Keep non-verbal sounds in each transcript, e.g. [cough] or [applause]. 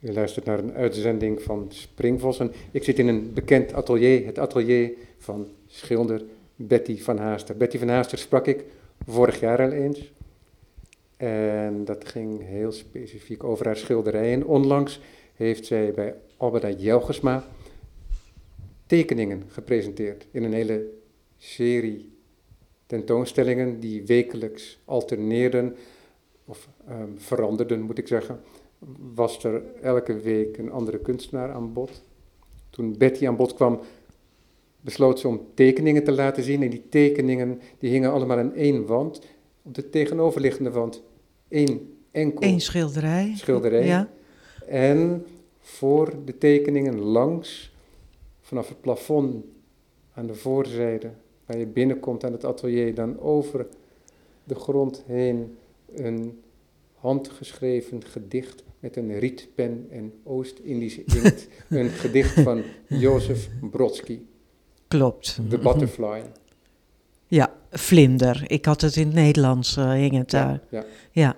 U luistert naar een uitzending van Springvossen. Ik zit in een bekend atelier, het atelier van schilder Betty van Haaster. Betty van Haaster sprak ik vorig jaar al eens. En dat ging heel specifiek over haar schilderijen. Onlangs heeft zij bij Alberta Jelgesma tekeningen gepresenteerd in een hele serie tentoonstellingen die wekelijks alterneerden, of um, veranderden moet ik zeggen, was er elke week een andere kunstenaar aan bod. Toen Betty aan bod kwam, besloot ze om tekeningen te laten zien. En die tekeningen die hingen allemaal aan één wand. Op de tegenoverliggende wand één enkel Eén schilderij. schilderij. Ja. En voor de tekeningen langs, vanaf het plafond aan de voorzijde, waar je binnenkomt aan het atelier, dan over de grond heen een handgeschreven gedicht met een rietpen en Oost-Indische inkt. [laughs] een gedicht van Jozef Brodsky, Klopt. The Butterfly. Ja, vlinder. Ik had het in het Nederlands, eh, hing het daar. Ja, Ja.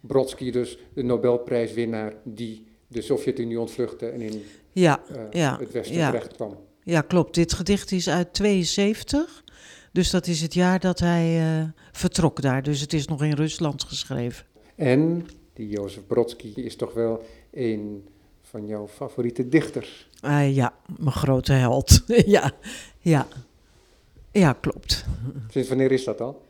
Brodsky dus, de Nobelprijswinnaar die de Sovjet-Unie ontvluchtte en in Ja, eh, ja, het Westen ja. terecht kwam. ja, klopt. Dit gedicht is uit 72. Dus dat is het jaar dat hij eh, vertrok daar. Dus het is nog in Rusland geschreven. En die Jozef Brodsky is toch wel een van jouw favoriete dichters. Ah, ja, mijn grote held. [laughs] ja, ja. Ja, klopt. Sinds wanneer is dat al?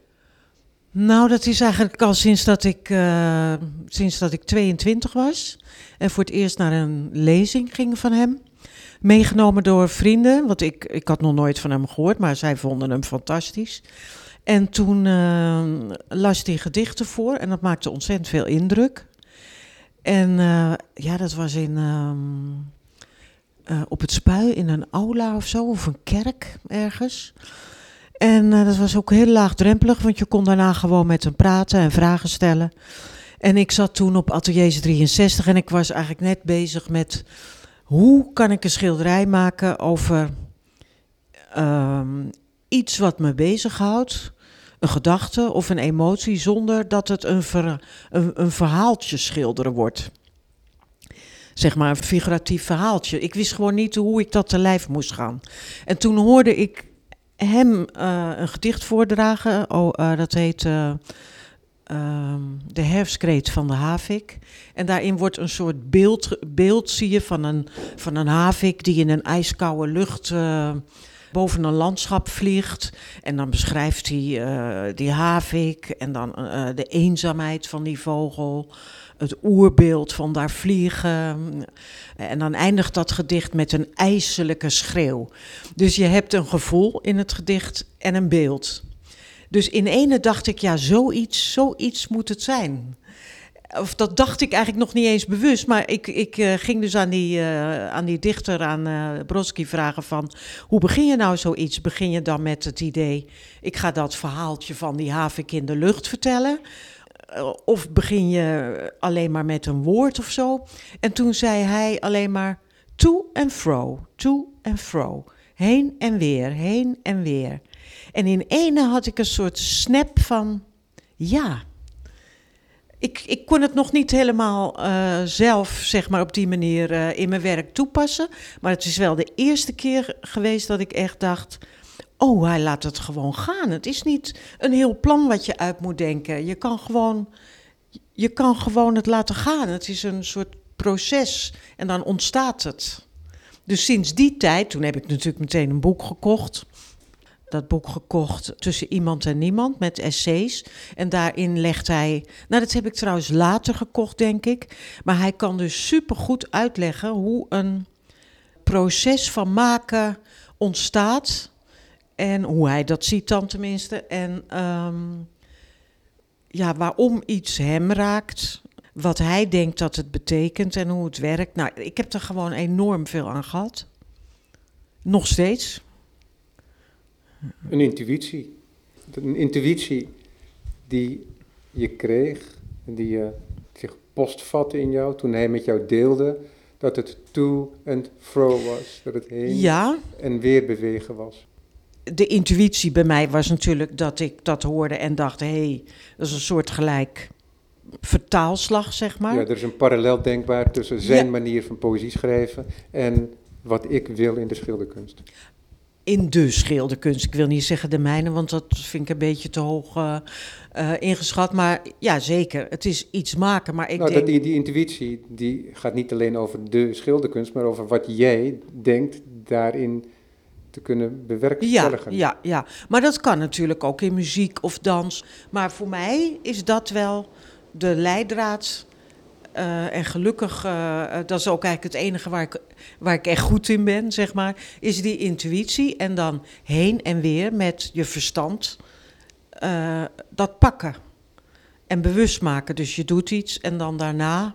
Nou, dat is eigenlijk al sinds dat ik, eh, sinds dat ik 22 was. En voor het eerst naar een lezing ging van hem. Meegenomen door vrienden, want ik, ik had nog nooit van hem gehoord, maar zij vonden hem fantastisch. En toen eh, las hij gedichten voor en dat maakte ontzettend veel indruk. En eh, ja, dat was in, ehm, eh, op het Spui in een aula of zo, of een kerk ergens. En eh, dat was ook heel laagdrempelig, want je kon daarna gewoon met hem praten en vragen stellen. En ik zat toen op Atelier 63 en ik was eigenlijk net bezig met hoe kan ik een schilderij maken over ehm, iets wat me bezighoudt, een gedachte of een emotie, zonder dat het een, een, een verhaaltje schilderen wordt. Zeg maar een figuratief verhaaltje. Ik wist gewoon niet hoe ik dat te lijf moest gaan. En toen hoorde ik hem eh, een gedicht voordragen. Oh, eh, dat heet eh, ehm, De herfstkreet van de havik. En daarin wordt een soort beeld, beeld zie je van een, van een havik die in een ijskoude lucht boven een landschap vliegt. En dan beschrijft hij eh, die havik en dan eh, de eenzaamheid van die vogel. Het oerbeeld van daar vliegen. En dan eindigt dat gedicht met een ijselijke schreeuw. Dus je hebt een gevoel in het gedicht en een beeld. Dus in ene dacht ik, ja, zoiets, zoiets moet het zijn. Of dat dacht ik eigenlijk nog niet eens bewust. Maar ik, ik eh, ging dus aan die, eh, aan die dichter, aan eh Brodsky, vragen van... hoe begin je nou zoiets? Begin je dan met het idee... ik ga dat verhaaltje van die havik in de lucht vertellen... Of begin je alleen maar met een woord of zo? En toen zei hij alleen maar to en fro, to en fro. Heen en weer, heen en weer. En in ene had ik een soort snap van, ja. Ik, ik kon het nog niet helemaal eh, zelf, zeg maar, op die manier eh, in mijn werk toepassen. Maar het is wel de eerste keer geweest dat ik echt dacht... Oh, hij laat het gewoon gaan. Het is niet een heel plan wat je uit moet denken. Je kan gewoon, je kan gewoon het laten gaan. Het is een soort proces en dan ontstaat het. Dus sinds die tijd, toen heb ik natuurlijk meteen een boek gekocht. Dat boek gekocht tussen iemand en niemand met essays. En daarin legt hij. Nou, dat heb ik trouwens later gekocht, denk ik. Maar hij kan dus supergoed uitleggen hoe een proces van maken ontstaat. En hoe hij dat ziet dan tenminste. En ehm, ja, waarom iets hem raakt. Wat hij denkt dat het betekent en hoe het werkt. Nou, ik heb er gewoon enorm veel aan gehad. Nog steeds. Een intuïtie. Een intuïtie die je kreeg die je zich postvatte in jou toen hij met jou deelde dat het to en fro was. Dat het heen Ja, en weer bewegen was. de intuïtie bij mij was natuurlijk dat ik dat hoorde en dacht: hé, hey, dat is een soort gelijk vertaalslag, zeg maar. Ja, er is een parallel denkbaar tussen zijn Ja. manier van poëzie schrijven en wat ik wil in de schilderkunst. In de schilderkunst. Ik wil niet zeggen de mijne, want dat vind ik een beetje te hoog eh, eh, ingeschat. Maar ja, zeker. Het is iets maken. Maar ik nou, denk... dat, die, die intuïtie die gaat niet alleen over de schilderkunst, maar over wat jij denkt daarin te kunnen Ja, bewerkstelligen. ja, ja. Maar dat kan natuurlijk ook in muziek of dans. Maar voor mij is dat wel de leidraad. Eh, en gelukkig, eh, dat is ook eigenlijk het enige waar ik, waar ik echt goed in ben, zeg maar, is die intuïtie. En dan heen en weer met je verstand eh, dat pakken. En bewust maken. Dus je doet iets en dan daarna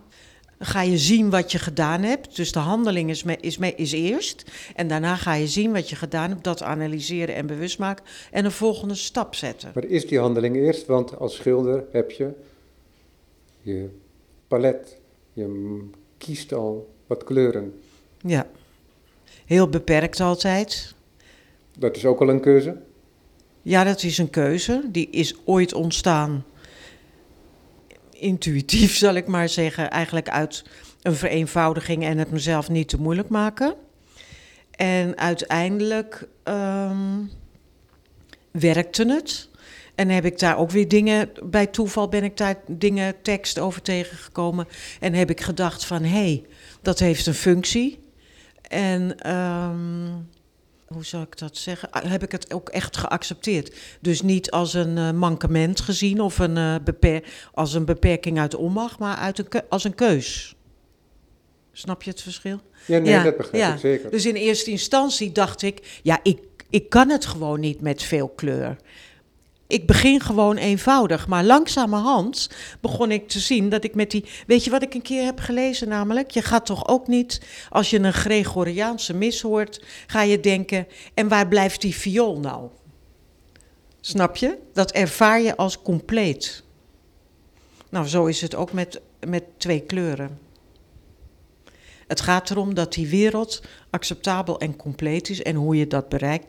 ga je zien wat je gedaan hebt. Dus de handeling is, me, is, me, is eerst. En daarna ga je zien wat je gedaan hebt, dat analyseren en bewust maken. En een volgende stap zetten. Maar is die handeling eerst? Want als schilder heb je je palet. Je kiest al wat kleuren. Ja. Heel beperkt altijd. Dat is ook al een keuze. Ja, dat is een keuze. Die is ooit ontstaan. Intuïtief, zal ik maar zeggen. Eigenlijk uit een vereenvoudiging en het mezelf niet te moeilijk maken. En uiteindelijk ehm, werkte het. En heb ik daar ook weer dingen, bij toeval ben ik daar dingen, tekst over tegengekomen. En heb ik gedacht van, hé, hey, dat heeft een functie. En ehm, hoe zou ik dat zeggen? Ah, Heb ik het ook echt geaccepteerd. Dus niet als een eh, mankement gezien of een, eh, beper als een beperking uit onmacht, maar uit een als een keus. Snap je het verschil? Ja, nee, Ja, dat begrijp ja. ik zeker. Dus in eerste instantie dacht ik, ja, ik, ik kan het gewoon niet met veel kleur. Ik begin gewoon eenvoudig, maar langzamerhand begon ik te zien dat ik met die. Weet je wat ik een keer heb gelezen namelijk? Je gaat toch ook niet, als je een Gregoriaanse mis hoort, ga je denken: en waar blijft die viool nou? Snap je? Dat ervaar je als compleet. Nou, zo is het ook met, met twee kleuren. Het gaat erom dat die wereld acceptabel en compleet is. En hoe je dat bereikt,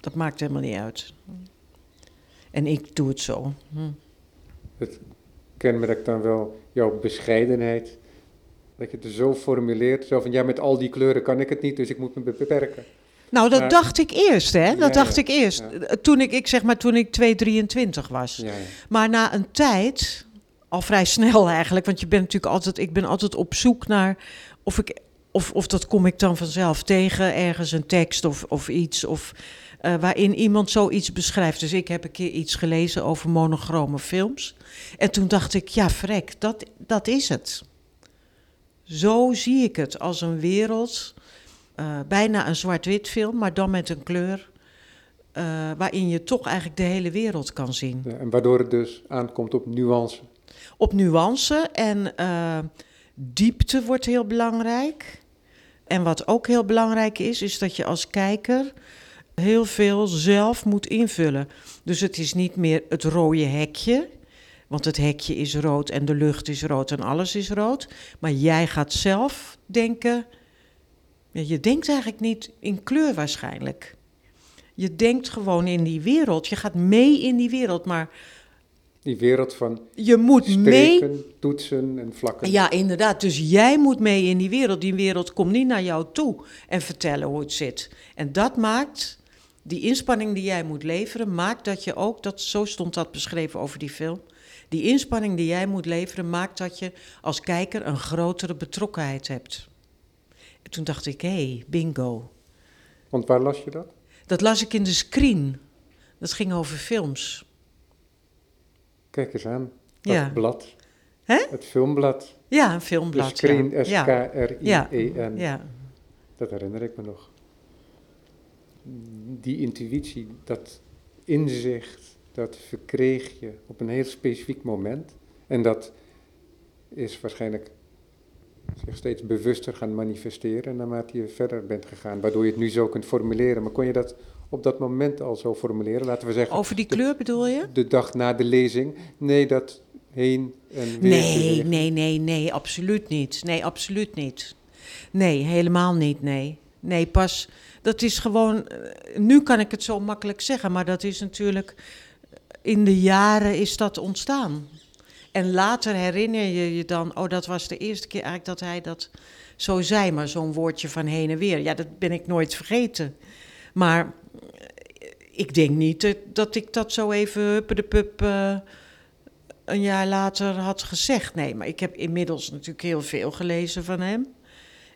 dat maakt helemaal niet uit. En ik doe het zo. Hm. Het kenmerkt dan wel jouw bescheidenheid. Dat je het zo formuleert, zo van ja, met al die kleuren kan ik het niet, dus ik moet me beperken. Nou, dat Maar- dacht ik eerst, hè? Dat Ja, dacht ik eerst. ja. Eh, Toen ik, ik zeg maar, toen ik 223 was. Ja, ja. Maar na een tijd, al vrij snel eigenlijk, want je bent natuurlijk altijd, ik ben altijd op zoek naar of ik, of, of dat kom ik dan vanzelf tegen, ergens een tekst of, of iets, of eh, waarin iemand zoiets beschrijft. Dus ik heb een keer iets gelezen over monochrome films. En toen dacht ik, ja, vrek, dat, dat is het. Zo zie ik het als een wereld, eh, bijna een zwart-wit film, maar dan met een kleur. eh, waarin je toch eigenlijk de hele wereld kan zien. Ja, en waardoor het dus aankomt op nuance. Op nuance en diepte wordt heel belangrijk. En wat ook heel belangrijk is, is dat je als kijker heel veel zelf moet invullen. Dus het is niet meer het rode hekje, want het hekje is rood en de lucht is rood en alles is rood. Maar jij gaat zelf denken. Ja, je denkt eigenlijk niet in kleur waarschijnlijk. Je denkt gewoon in die wereld. Je gaat mee in die wereld, maar Die wereld van je moet mee toetsen en vlakken. ja, inderdaad. Dus jij moet mee in die wereld. Die wereld komt niet naar jou toe en vertellen hoe het zit. En dat maakt, die inspanning die jij moet leveren, maakt dat je ook, dat, zo stond dat beschreven over die film. Die inspanning die jij moet leveren, maakt dat je als kijker een grotere betrokkenheid hebt. En toen dacht ik, hé, hey, bingo. Want waar las je dat? Dat las ik in de screen. Dat ging over films. Kijk eens aan. Dat Ja. blad. Hè? Het filmblad. Ja, een De filmblad. screen, ja. Ja. S-K-R-I-E-N. Ja. Dat herinner ik me nog. Die intuïtie, dat inzicht, dat verkreeg je op een heel specifiek moment. En dat is waarschijnlijk zich steeds bewuster gaan manifesteren naarmate je verder bent gegaan. Waardoor je het nu zo kunt formuleren. Maar kon je dat op dat moment al zo formuleren? Laten we zeggen, Over die kleur bedoel je? de dag na de lezing. Nee, dat heen en weer. Nee, nee, nee, nee, absoluut niet. Nee, absoluut niet. Nee, helemaal niet, nee. Nee, pas, dat is gewoon, eh, nu kan ik het zo makkelijk zeggen, maar dat is natuurlijk, in de jaren is dat ontstaan. En later herinner je je dan, oh, dat was de eerste keer eigenlijk dat hij dat zo zei, maar zo'n woordje van heen en weer. Ja, dat ben ik nooit vergeten. Maar eh, ik denk niet dat, ik dat zo even huppede uh, een jaar later had gezegd. Nee, maar ik heb inmiddels natuurlijk heel veel gelezen van hem.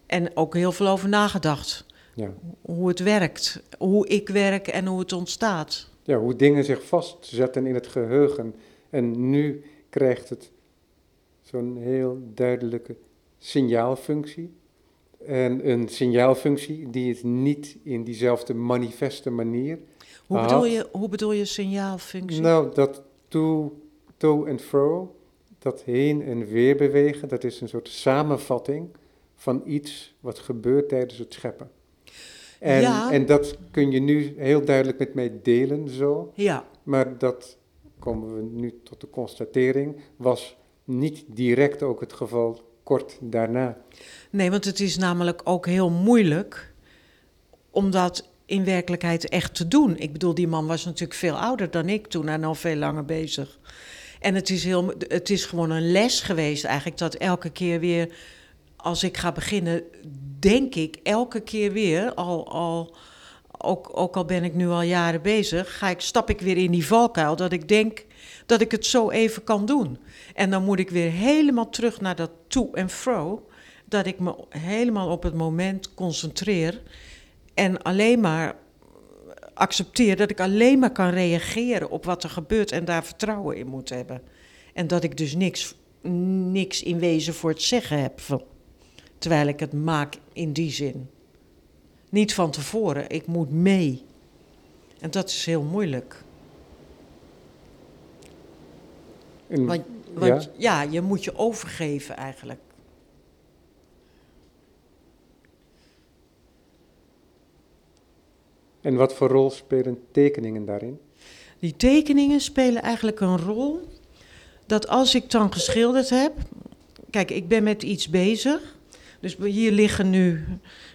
En ook heel veel over nagedacht. Ja. Hoe het werkt, hoe ik werk en hoe het ontstaat. Ja, hoe dingen zich vastzetten in het geheugen. En nu krijgt het zo'n heel duidelijke signaalfunctie. En een signaalfunctie die het niet in diezelfde manifeste manier. Hoe, bedoel je, hoe bedoel je signaalfunctie? Nou, dat to, to en fro, dat heen en weer bewegen, dat is een soort samenvatting van iets wat gebeurt tijdens het scheppen. En, ja. en dat kun je nu heel duidelijk met mij delen zo. Ja. Maar dat, komen we nu tot de constatering, was niet direct ook het geval kort daarna. Nee, want het is namelijk ook heel moeilijk om dat in werkelijkheid echt te doen. Ik bedoel, die man was natuurlijk veel ouder dan ik toen en al veel langer bezig. En het is, heel, het is gewoon een les geweest eigenlijk dat elke keer weer, als ik ga beginnen, denk ik elke keer weer, al, al, ook, ook al ben ik nu al jaren bezig, ga ik, stap ik weer in die valkuil dat ik denk dat ik het zo even kan doen. En dan moet ik weer helemaal terug naar dat to en fro, dat ik me helemaal op het moment concentreer en alleen maar accepteer dat ik alleen maar kan reageren op wat er gebeurt en daar vertrouwen in moet hebben. En dat ik dus niks, niks in wezen voor het zeggen heb, terwijl ik het maak in die zin. Niet van tevoren, ik moet mee. En dat is heel moeilijk. want, want ja? ja, je moet je overgeven eigenlijk. En wat voor rol spelen tekeningen daarin? Die tekeningen spelen eigenlijk een rol dat als ik dan geschilderd heb. Kijk, ik ben met iets bezig. Dus hier liggen nu,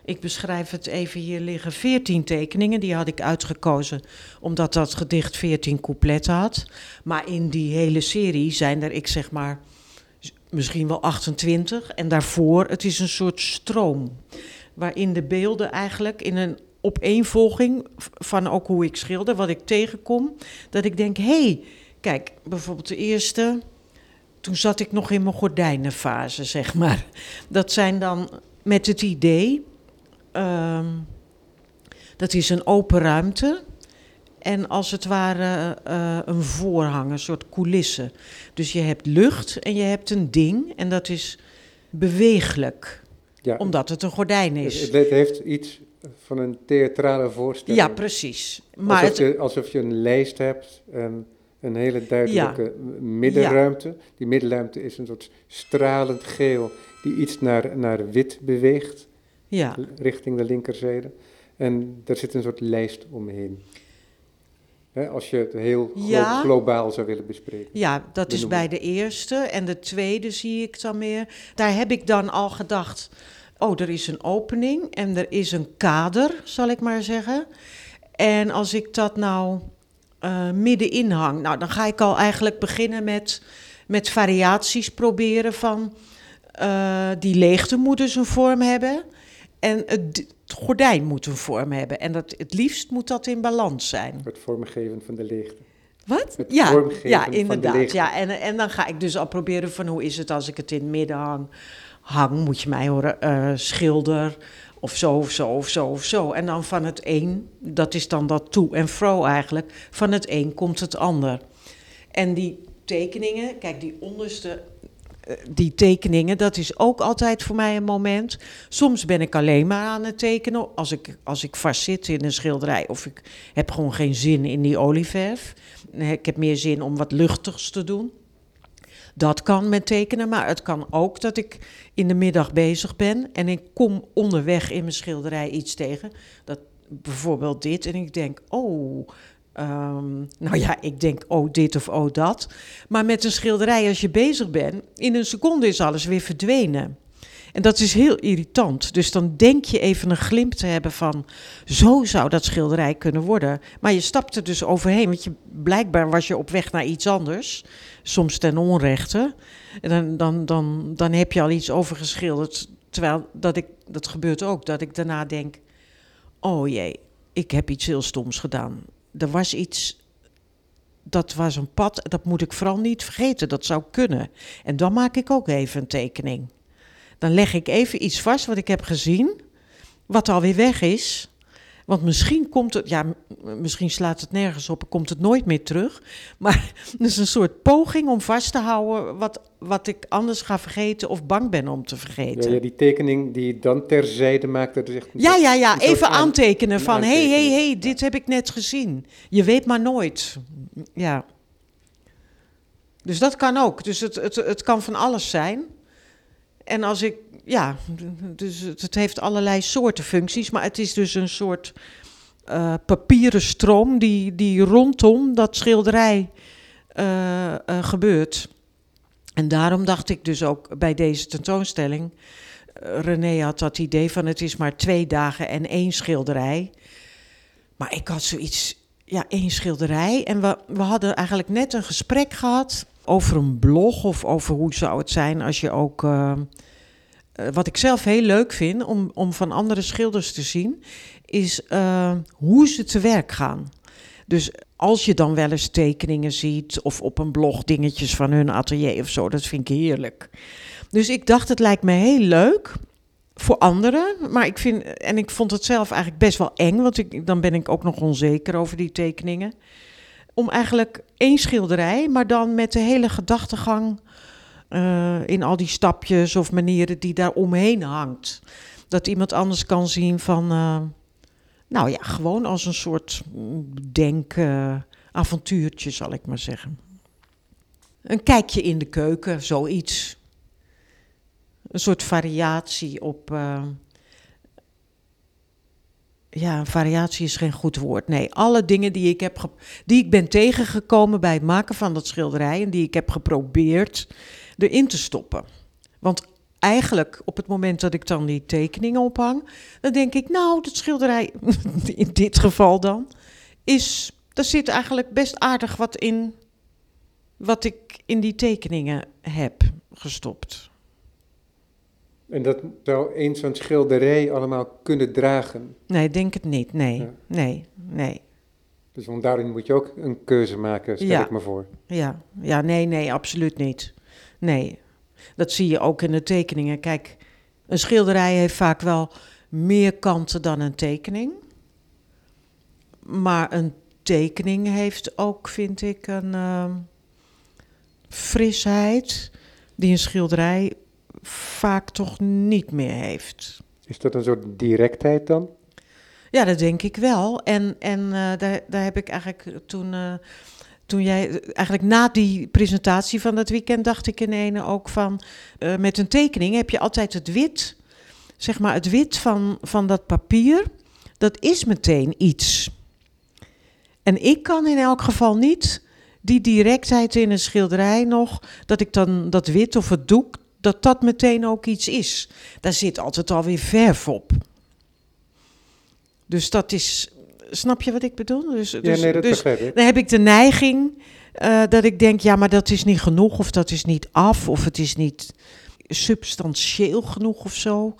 ik beschrijf het even, hier liggen 14 tekeningen. Die had ik uitgekozen omdat dat gedicht 14 coupletten had. Maar in die hele serie zijn er, ik zeg maar, misschien wel 28. En daarvoor, het is een soort stroom. Waarin de beelden eigenlijk in een opeenvolging van ook hoe ik schilder, wat ik tegenkom, dat ik denk, hé, hey, kijk, bijvoorbeeld de eerste, toen zat ik nog in mijn gordijnenfase, zeg maar. Dat zijn dan met het idee, um, dat is een open ruimte. En als het ware uh, een voorhang, een soort coulisse. Dus je hebt lucht en je hebt een ding en dat is beweeglijk. Ja, omdat het een gordijn is. Het, heeft iets van een theatrale voorstelling. Ja, precies. Maar alsof, je, alsof je een lijst hebt en een hele duidelijke middenruimte. Die middenruimte is een soort stralend geel die iets naar, naar wit beweegt, ja. richting de linkerzijde. En daar zit een soort lijst omheen. als je het heel globaal zou willen bespreken. Ja, dat is bij de eerste. En de tweede zie ik dan meer. Daar heb ik dan al gedacht. Oh, er is een opening en er is een kader, zal ik maar zeggen. En als ik dat nou uh, middenin hang. Nou, dan ga ik al eigenlijk beginnen met, met variaties proberen van uh, die leegte moet dus een vorm hebben en het, gordijn moet een vorm hebben. En dat, het liefst moet dat in balans zijn. Het vormgeven van de leegte. Wat? Het ja, ja, inderdaad. Ja, en, en dan ga ik dus al proberen van hoe is het als ik het in het midden hang. Hang, moet je mij horen, uh, schilder, of zo, of zo, of zo, of zo. En dan van het een, dat is dan dat to en fro eigenlijk, van het een komt het ander. En die tekeningen, kijk, die onderste, eh, die tekeningen, dat is ook altijd voor mij een moment. Soms ben ik alleen maar aan het tekenen, als ik, als ik vast zit in een schilderij, of ik heb gewoon geen zin in die olieverf. Ik heb meer zin om wat luchtigs te doen. Dat kan met tekenen, maar het kan ook dat ik in de middag bezig ben en ik kom onderweg in mijn schilderij iets tegen. Dat, bijvoorbeeld dit en ik denk, oh, ehm, nou ja, ik denk, oh dit of oh dat. Maar met een schilderij als je bezig bent, in een seconde is alles weer verdwenen. En dat is heel irritant. Dus dan denk je even een glimp te hebben van, zo zou dat schilderij kunnen worden. Maar je stapt er dus overheen, want je, blijkbaar was je op weg naar iets anders. Soms ten onrechte. En dan, dan, dan, dan heb je al iets overgeschilderd. Terwijl dat, ik, dat gebeurt ook, dat ik daarna denk, oh jee, ik heb iets heel stoms gedaan. Er was iets dat was een pad, dat moet ik vooral niet vergeten, dat zou kunnen. En dan maak ik ook even een tekening. Dan leg ik even iets vast wat ik heb gezien, wat alweer weg is. Want misschien komt het, ja, misschien slaat het nergens op en komt het nooit meer terug. Maar [laughs] het is een soort poging om vast te houden wat, wat ik anders ga vergeten of bang ben om te vergeten. Ja, ja die tekening die je dan terzijde maakt. Dat is echt ja, ja, ja, even aantekenen van, hé, hé, hé, dit heb ik net gezien. Je weet maar nooit. Ja. Dus dat kan ook. Dus het, het, het kan van alles zijn. En als ik ja, dus het heeft allerlei soorten functies, maar het is dus een soort uh, papieren stroom die, die rondom dat schilderij uh, uh, gebeurt. En daarom dacht ik dus ook bij deze tentoonstelling, René had dat idee van het is maar twee dagen en één schilderij. Maar ik had zoiets, ja, één schilderij. En we, we hadden eigenlijk net een gesprek gehad over een blog of over hoe zou het zijn als je ook eh, wat ik zelf heel leuk vind om, om van andere schilders te zien, is uh, hoe ze te werk gaan. Dus als je dan wel eens tekeningen ziet of op een blog dingetjes van hun atelier of zo, dat vind ik heerlijk. Dus ik dacht, het lijkt me heel leuk voor anderen, maar ik vind, en ik vond het zelf eigenlijk best wel eng, want ik, dan ben ik ook nog onzeker over die tekeningen. Om eigenlijk één schilderij, maar dan met de hele gedachtegang uh, in al die stapjes of manieren die daar omheen hangt. Dat iemand anders kan zien van, uh, nou ja, gewoon als een soort denkavontuurtje, uh, zal ik maar zeggen. Een kijkje in de keuken, zoiets. Een soort variatie op. Ja, variatie is geen goed woord. Nee, alle dingen die ik, heb die ik ben tegengekomen bij het maken van dat schilderij en die ik heb geprobeerd erin te stoppen. Want eigenlijk op het moment dat ik dan die tekeningen ophang, dan denk ik, nou, dat schilderij, [laughs] in dit geval dan, is, daar zit eigenlijk best aardig wat in, wat ik in die tekeningen heb gestopt. En dat zou eens zo'n schilderij allemaal kunnen dragen? Nee, denk het niet. Nee, nee, nee. Dus daarin moet je ook een keuze maken, stel ik me voor. Ja, ja, nee, nee, absoluut niet. Nee, dat zie je ook in de tekeningen. Kijk, een schilderij heeft vaak wel meer kanten dan een tekening. Maar een tekening heeft ook, vind ik, een uh, frisheid die een schilderij vaak toch niet meer heeft. Is dat een soort directheid dan? Ja, dat denk ik wel. En, en uh, daar, daar heb ik eigenlijk toen. Uh, toen jij, eigenlijk na die presentatie van dat weekend, dacht ik in ene ook van, uh, met een tekening heb je altijd het wit, zeg maar het wit van, van dat papier, dat is meteen iets. En ik kan in elk geval niet die directheid in een schilderij nog, dat ik dan dat wit of het doek, dat dat meteen ook iets is. Daar zit altijd alweer verf op. Dus dat is, Snap je wat ik bedoel? Dus, ja, dus, nee, dat dus begrijp ik. dan heb ik de neiging uh, dat ik denk, ja, maar dat is niet genoeg, of dat is niet af, of het is niet substantieel genoeg of zo.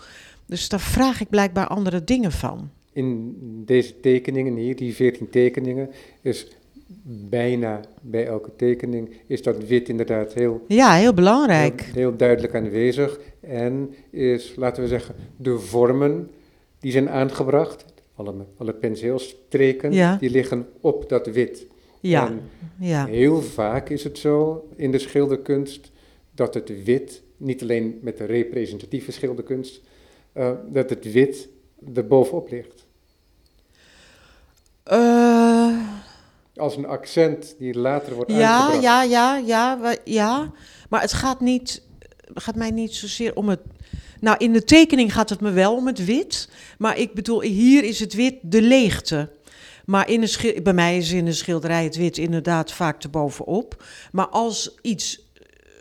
Dus daar vraag ik blijkbaar andere dingen van. In deze tekeningen hier, die 14 tekeningen, is bijna bij elke tekening is dat wit inderdaad heel... Ja, heel belangrijk. Heel, heel duidelijk aanwezig. En is, laten we zeggen, de vormen die zijn aangebracht, alle, alle penseelstreken, ja. die liggen op dat wit. Ja. En ja. heel vaak is het zo in de schilderkunst dat het wit, niet alleen met de representatieve schilderkunst, uh, dat het wit er bovenop ligt. Uh, Als een accent die later wordt ja, aangebracht. Ja, ja, ja, ja. Maar het gaat, niet, gaat mij niet zozeer om het nou, in de tekening gaat het me wel om het wit. Maar ik bedoel, hier is het wit de leegte. Maar in een bij mij is in een schilderij het wit inderdaad vaak te bovenop. Maar als iets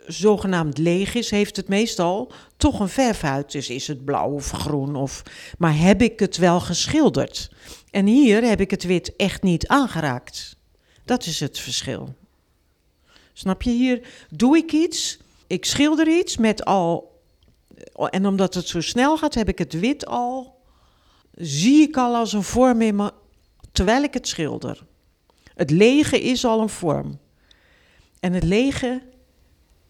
zogenaamd leeg is, heeft het meestal toch een verfhuid. Dus is het blauw of groen of. Maar heb ik het wel geschilderd? En hier heb ik het wit echt niet aangeraakt. Dat is het verschil. Snap je? Hier doe ik iets, ik schilder iets met al. En omdat het zo snel gaat, heb ik het wit al. Zie ik al als een vorm in me, terwijl ik het schilder. Het lege is al een vorm. En het lege,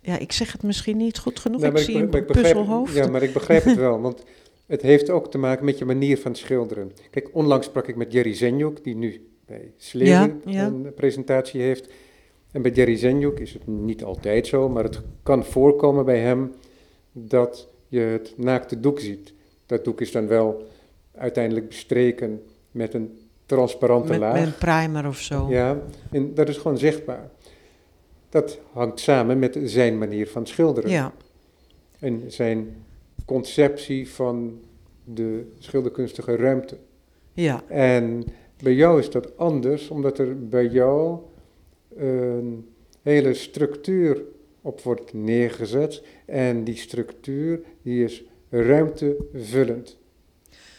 ja, ik zeg het misschien niet goed genoeg. Ik zie ik, een puzzelhoofd. ja, maar ik begrijp het wel, want het heeft ook te maken met je manier van schilderen. Kijk, onlangs sprak ik met Jerry Zenjuk, die nu bij Sleeuwen Ja, ja. een presentatie heeft. En bij Jerry Zenjuk is het niet altijd zo, maar het kan voorkomen bij hem dat je het naakte doek ziet. Dat doek is dan wel uiteindelijk bestreken met een transparante met, laag. met een primer of zo. Ja, en dat is gewoon zichtbaar. Dat hangt samen met zijn manier van schilderen. ja. En zijn conceptie van de schilderkunstige ruimte. ja. En bij jou is dat anders, omdat er bij jou een hele structuur op wordt neergezet. En die structuur die is ruimtevullend.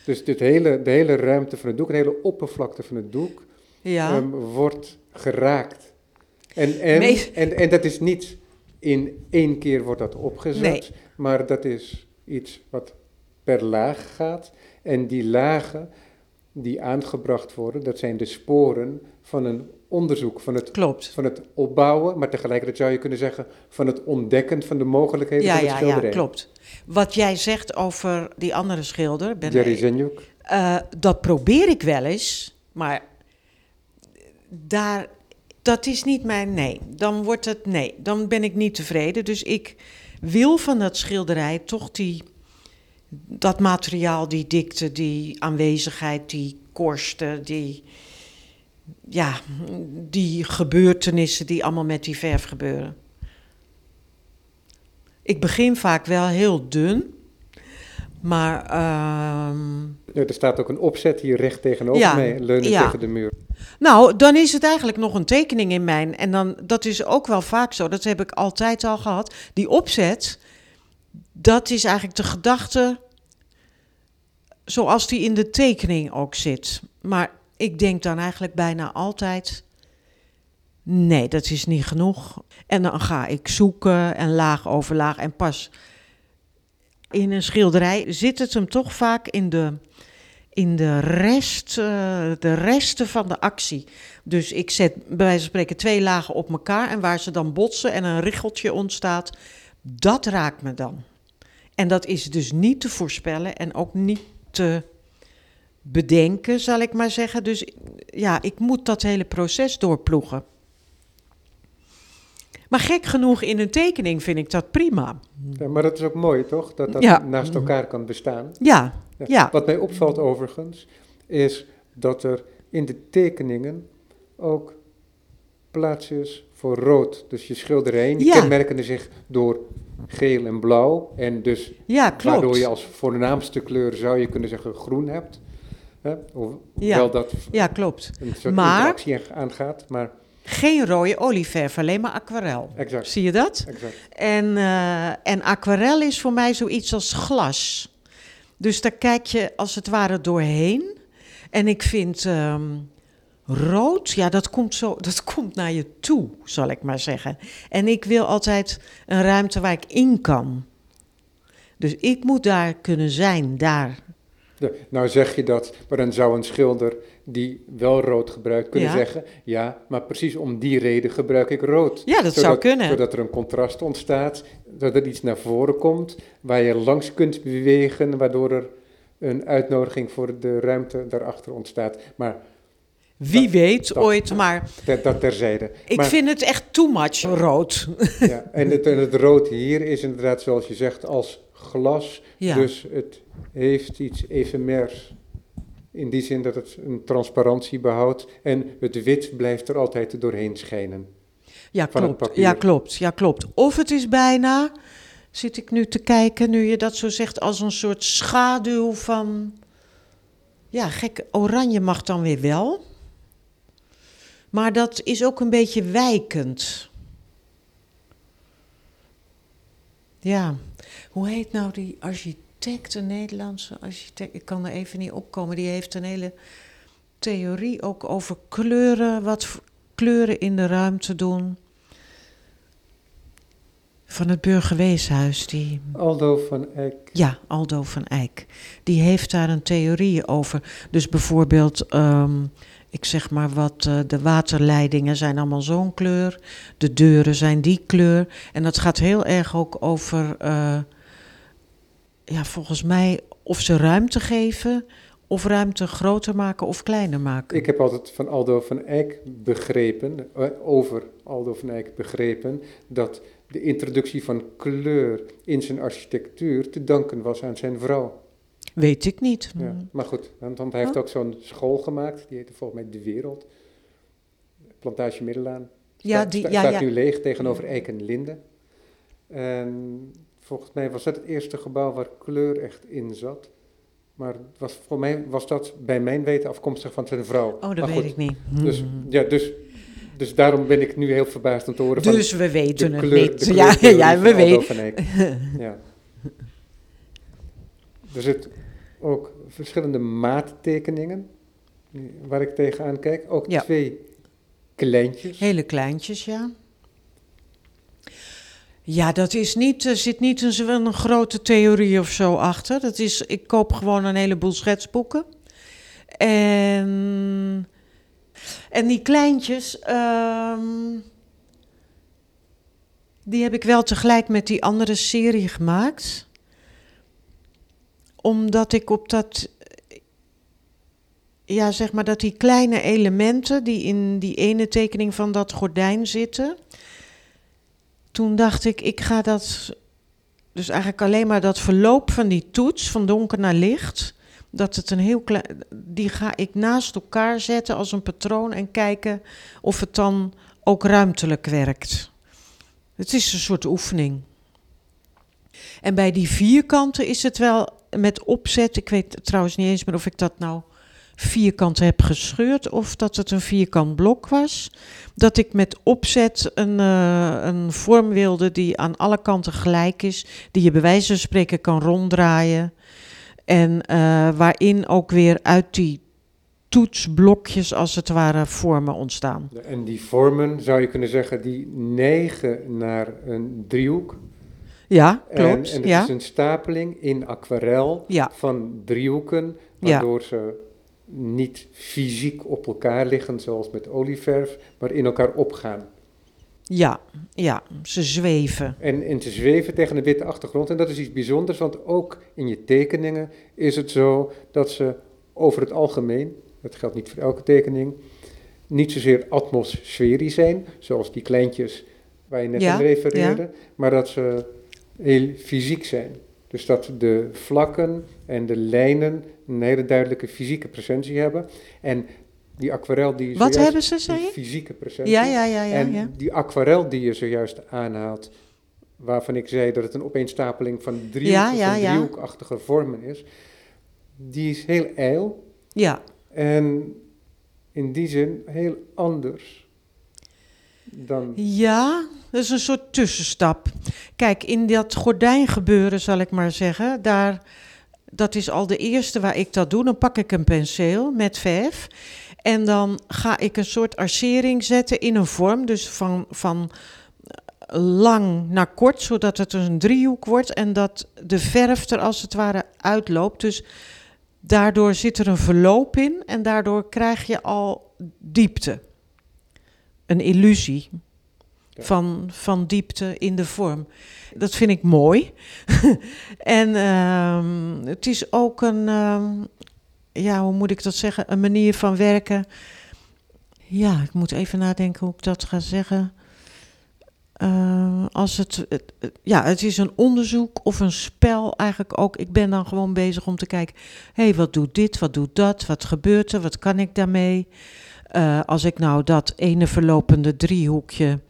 Dus dit hele, de hele ruimte van het doek, de hele oppervlakte van het doek, ja. ehm, wordt geraakt. En, en, en, en dat is niet in één keer wordt dat opgezet, Nee. maar dat is iets wat per laag gaat. En die lagen die aangebracht worden, dat zijn de sporen van een onderzoek, van het, Klopt. van het opbouwen, maar tegelijkertijd zou je kunnen zeggen van het ontdekken van de mogelijkheden Ja, van het ja, schilderij. ja, klopt. Wat jij zegt over die andere schilder, ben Jerry Zenjuk. Eh, dat probeer ik wel eens, maar daar, dat is niet mijn nee. Dan wordt het nee, dan ben ik niet tevreden. Dus ik wil van dat schilderij toch die, dat materiaal, die dikte, die aanwezigheid, die korsten, die, ja, die gebeurtenissen die allemaal met die verf gebeuren. Ik begin vaak wel heel dun, maar ehm, er staat ook een opzet hier recht tegenover Ja, mij, leunen ja. tegen de muur. Nou, dan is het eigenlijk nog een tekening in mijn. En dan, dat is ook wel vaak zo, dat heb ik altijd al gehad. Die opzet, dat is eigenlijk de gedachte zoals die in de tekening ook zit. Maar ik denk dan eigenlijk bijna altijd, nee, dat is niet genoeg. En dan ga ik zoeken en laag over laag en pas in een schilderij zit het hem toch vaak in de, in de, rest, eh, de resten van de actie. Dus ik zet bij wijze van spreken twee lagen op elkaar en waar ze dan botsen en een richeltje ontstaat, dat raakt me dan. En dat is dus niet te voorspellen en ook niet te bedenken, zal ik maar zeggen. Dus ja, ik moet dat hele proces doorploegen. Maar gek genoeg in een tekening vind ik dat prima. Ja, maar dat is ook mooi, toch? Dat dat Ja. naast elkaar kan bestaan. Ja, Ja. ja, Wat mij opvalt overigens, is dat er in de tekeningen ook plaats is voor rood. Dus je schilderijen Ja. kenmerken zich door geel en blauw. En dus ja, klopt. waardoor je als voornaamste kleur zou je kunnen zeggen groen hebt. Hè? Hoewel Ja. dat Ja, klopt. een soort Maar- interactie aangaat. Maar Geen rode olieverf, alleen maar aquarel. exact, Zie je dat? exact. En, eh, en aquarel is voor mij zoiets als glas. Dus daar kijk je als het ware doorheen. En ik vind ehm, rood, ja, dat komt, zo, dat komt naar je toe, zal ik maar zeggen. En ik wil altijd een ruimte waar ik in kan. Dus ik moet daar kunnen zijn, daar. Nou zeg je dat, maar dan zou een schilder die wel rood gebruikt kunnen Ja. zeggen, ja, maar precies om die reden gebruik ik rood. Ja, dat zou kunnen. Zodat er een contrast ontstaat, dat er iets naar voren komt, waar je langs kunt bewegen, waardoor er een uitnodiging voor de ruimte daarachter ontstaat. Maar Wie Dat- weet dat- ooit, maar dat terzijde. ik maar, vind het echt too much rood. ja, en, het, en het rood hier is inderdaad, zoals je zegt, als glas. Ja. Dus het heeft iets efemers. In die zin dat het een transparantie behoudt. En het wit blijft er altijd doorheen schijnen. Ja, van het klopt. papier. Ja, klopt. Ja, klopt. Of het is bijna, zit ik nu te kijken, nu je dat zo zegt, als een soort schaduw van. Ja, gek, oranje mag dan weer wel. Maar dat is ook een beetje wijkend. Ja, hoe heet nou die architect, een Nederlandse architect? Ik kan er even niet opkomen. Die heeft een hele theorie ook over kleuren, wat kleuren in de ruimte doen. Van het Burgerweeshuis, die... Aldo van Eyck. Ja, Aldo van Eyck. Die heeft daar een theorie over. Dus bijvoorbeeld, ehm, ik zeg maar wat, eh, de waterleidingen zijn allemaal zo'n kleur. De deuren zijn die kleur. En dat gaat heel erg ook over, eh, ja, volgens mij, of ze ruimte geven, of ruimte groter maken of kleiner maken. Ik heb altijd van Aldo van Eyck begrepen, eh, over Aldo van Eyck begrepen, dat de introductie van kleur in zijn architectuur te danken was aan zijn vrouw. Weet ik niet. Ja, maar goed, want, want hij heeft ook zo'n school gemaakt, die heette volgens mij De Wereld. Plantage Middelaan. Ja, die- sta- ja, staat ja. nu leeg tegenover Eik en Linde. En volgens mij was dat het eerste gebouw waar kleur echt in zat. Maar het was, voor mij was dat bij mijn weten afkomstig van zijn vrouw. Oh, dat Maar weet goed, ik niet. Dus, Hmm. ja, dus, dus daarom ben ik nu heel verbaasd om te horen van Dus we weten de het kleur, niet. de ja, ja, we weten. Ja. Er zitten [laughs] ook verschillende maattekeningen waar ik tegenaan kijk. Ook Ja. twee kleintjes. Hele kleintjes, ja. Ja, dat is niet, er zit niet een, een grote theorie of zo achter. Dat is, ik koop gewoon een heleboel schetsboeken. En, en die kleintjes, ehm, die heb ik wel tegelijk met die andere serie gemaakt. Omdat ik op dat, ja zeg maar dat die kleine elementen die in die ene tekening van dat gordijn zitten. Toen dacht ik, ik ga dat, dus eigenlijk alleen maar dat verloop van die toets van donker naar licht. Dat het een heel klein, die ga ik naast elkaar zetten als een patroon en kijken of het dan ook ruimtelijk werkt. Het is een soort oefening. En bij die vierkanten is het wel met opzet. Ik weet trouwens niet eens meer of ik dat nou vierkant heb gescheurd of dat het een vierkant blok was. Dat ik met opzet een, eh, een vorm wilde die aan alle kanten gelijk is, die je bij wijze van spreken kan ronddraaien. En eh, waarin ook weer uit die toetsblokjes als het ware vormen ontstaan. En die vormen, zou je kunnen zeggen, die neigen naar een driehoek. Ja, En, klopt. en het ja. is een stapeling in aquarel Ja. van driehoeken, Ja. waardoor ze niet fysiek op elkaar liggen, zoals met olieverf, maar in elkaar opgaan. ja, ja, ze zweven. En, en te zweven tegen een witte achtergrond. En dat is iets bijzonders, want ook in je tekeningen is het zo dat ze over het algemeen, dat geldt niet voor elke tekening, niet zozeer atmosferisch zijn, zoals die kleintjes waar je net Ja, aan refereerde, maar dat ze heel fysiek zijn. Dus dat de vlakken en de lijnen een hele duidelijke fysieke presentie hebben. En die aquarel die je Wat zojuist- hebben ze, zei je? fysieke presentie. Ja, ja, ja, ja. en ja. die aquarel die je zojuist aanhaalt, waarvan ik zei dat het een opeenstapeling van driehoek, Ja, ja, van ja. driehoekachtige vormen is, die is heel ijl ja. en in die zin heel anders dan... Ja, dat is een soort tussenstap. Kijk, in dat gordijngebeuren, zal ik maar zeggen, daar, dat is al de eerste waar ik dat doe. Dan pak ik een penseel met verf en dan ga ik een soort arcering zetten in een vorm, dus van, van lang naar kort, zodat het een driehoek wordt en dat de verf er als het ware uitloopt. Dus daardoor zit er een verloop in en daardoor krijg je al diepte. Een illusie. Van, van diepte in de vorm. Dat vind ik mooi. [laughs] en ehm, het is ook een, ehm, ja, hoe moet ik dat zeggen? Een manier van werken. Ja, ik moet even nadenken hoe ik dat ga zeggen. Eh, als het- ja, het is een onderzoek of een spel eigenlijk ook. Ik ben dan gewoon bezig om te kijken, hé, hey, wat doet dit, wat doet dat, wat gebeurt er, wat kan ik daarmee? Eh, als ik nou dat ene verlopende driehoekje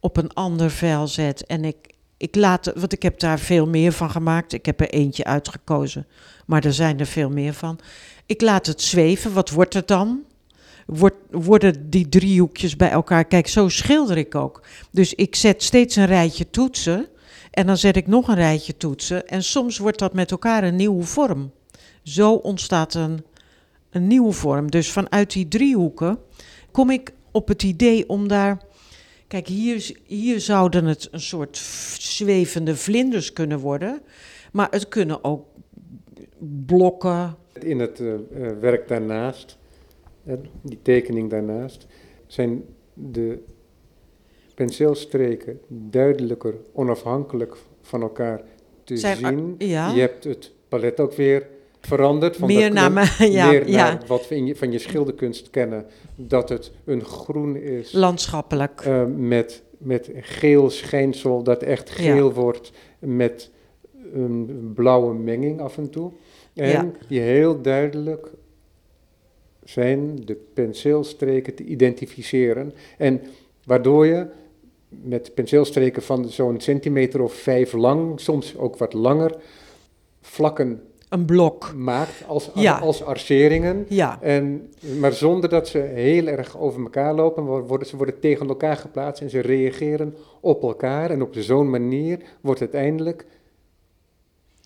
op een ander vel zet en ik, ik laat, want ik heb daar veel meer van gemaakt. Ik heb er eentje uitgekozen, maar er zijn er veel meer van. Ik laat het zweven, wat wordt het dan? Worden die driehoekjes bij elkaar? Kijk, zo schilder ik ook. Dus ik zet steeds een rijtje toetsen En dan zet ik nog een rijtje toetsen. En soms wordt dat met elkaar een nieuwe vorm. Zo ontstaat een, een nieuwe vorm. Dus vanuit die driehoeken kom ik op het idee om daar. Kijk, hier, hier zouden het een soort zwevende vlinders kunnen worden. Maar het kunnen ook blokken. In het uh, werk daarnaast, die tekening daarnaast, zijn de penseelstreken duidelijker, onafhankelijk van elkaar te zien. Ja. Je hebt het palet ook weer veranderd. Van meer [laughs] naar, ja, meer ja. naar wat we in je, van je schilderkunst kennen. Dat het een groen is. Landschappelijk. Uh, met, met geel schijnsel, dat echt geel ja. wordt met een blauwe menging af en toe. En die heel duidelijk zijn de penseelstreken te identificeren. En waardoor je met penseelstreken van zo'n centimeter of vijf lang, soms ook wat langer, vlakken een blok maakt als, ja. als arceringen. Ja. En, maar zonder dat ze heel erg over elkaar lopen, worden, ze worden tegen elkaar geplaatst en ze reageren op elkaar. En op zo'n manier wordt uiteindelijk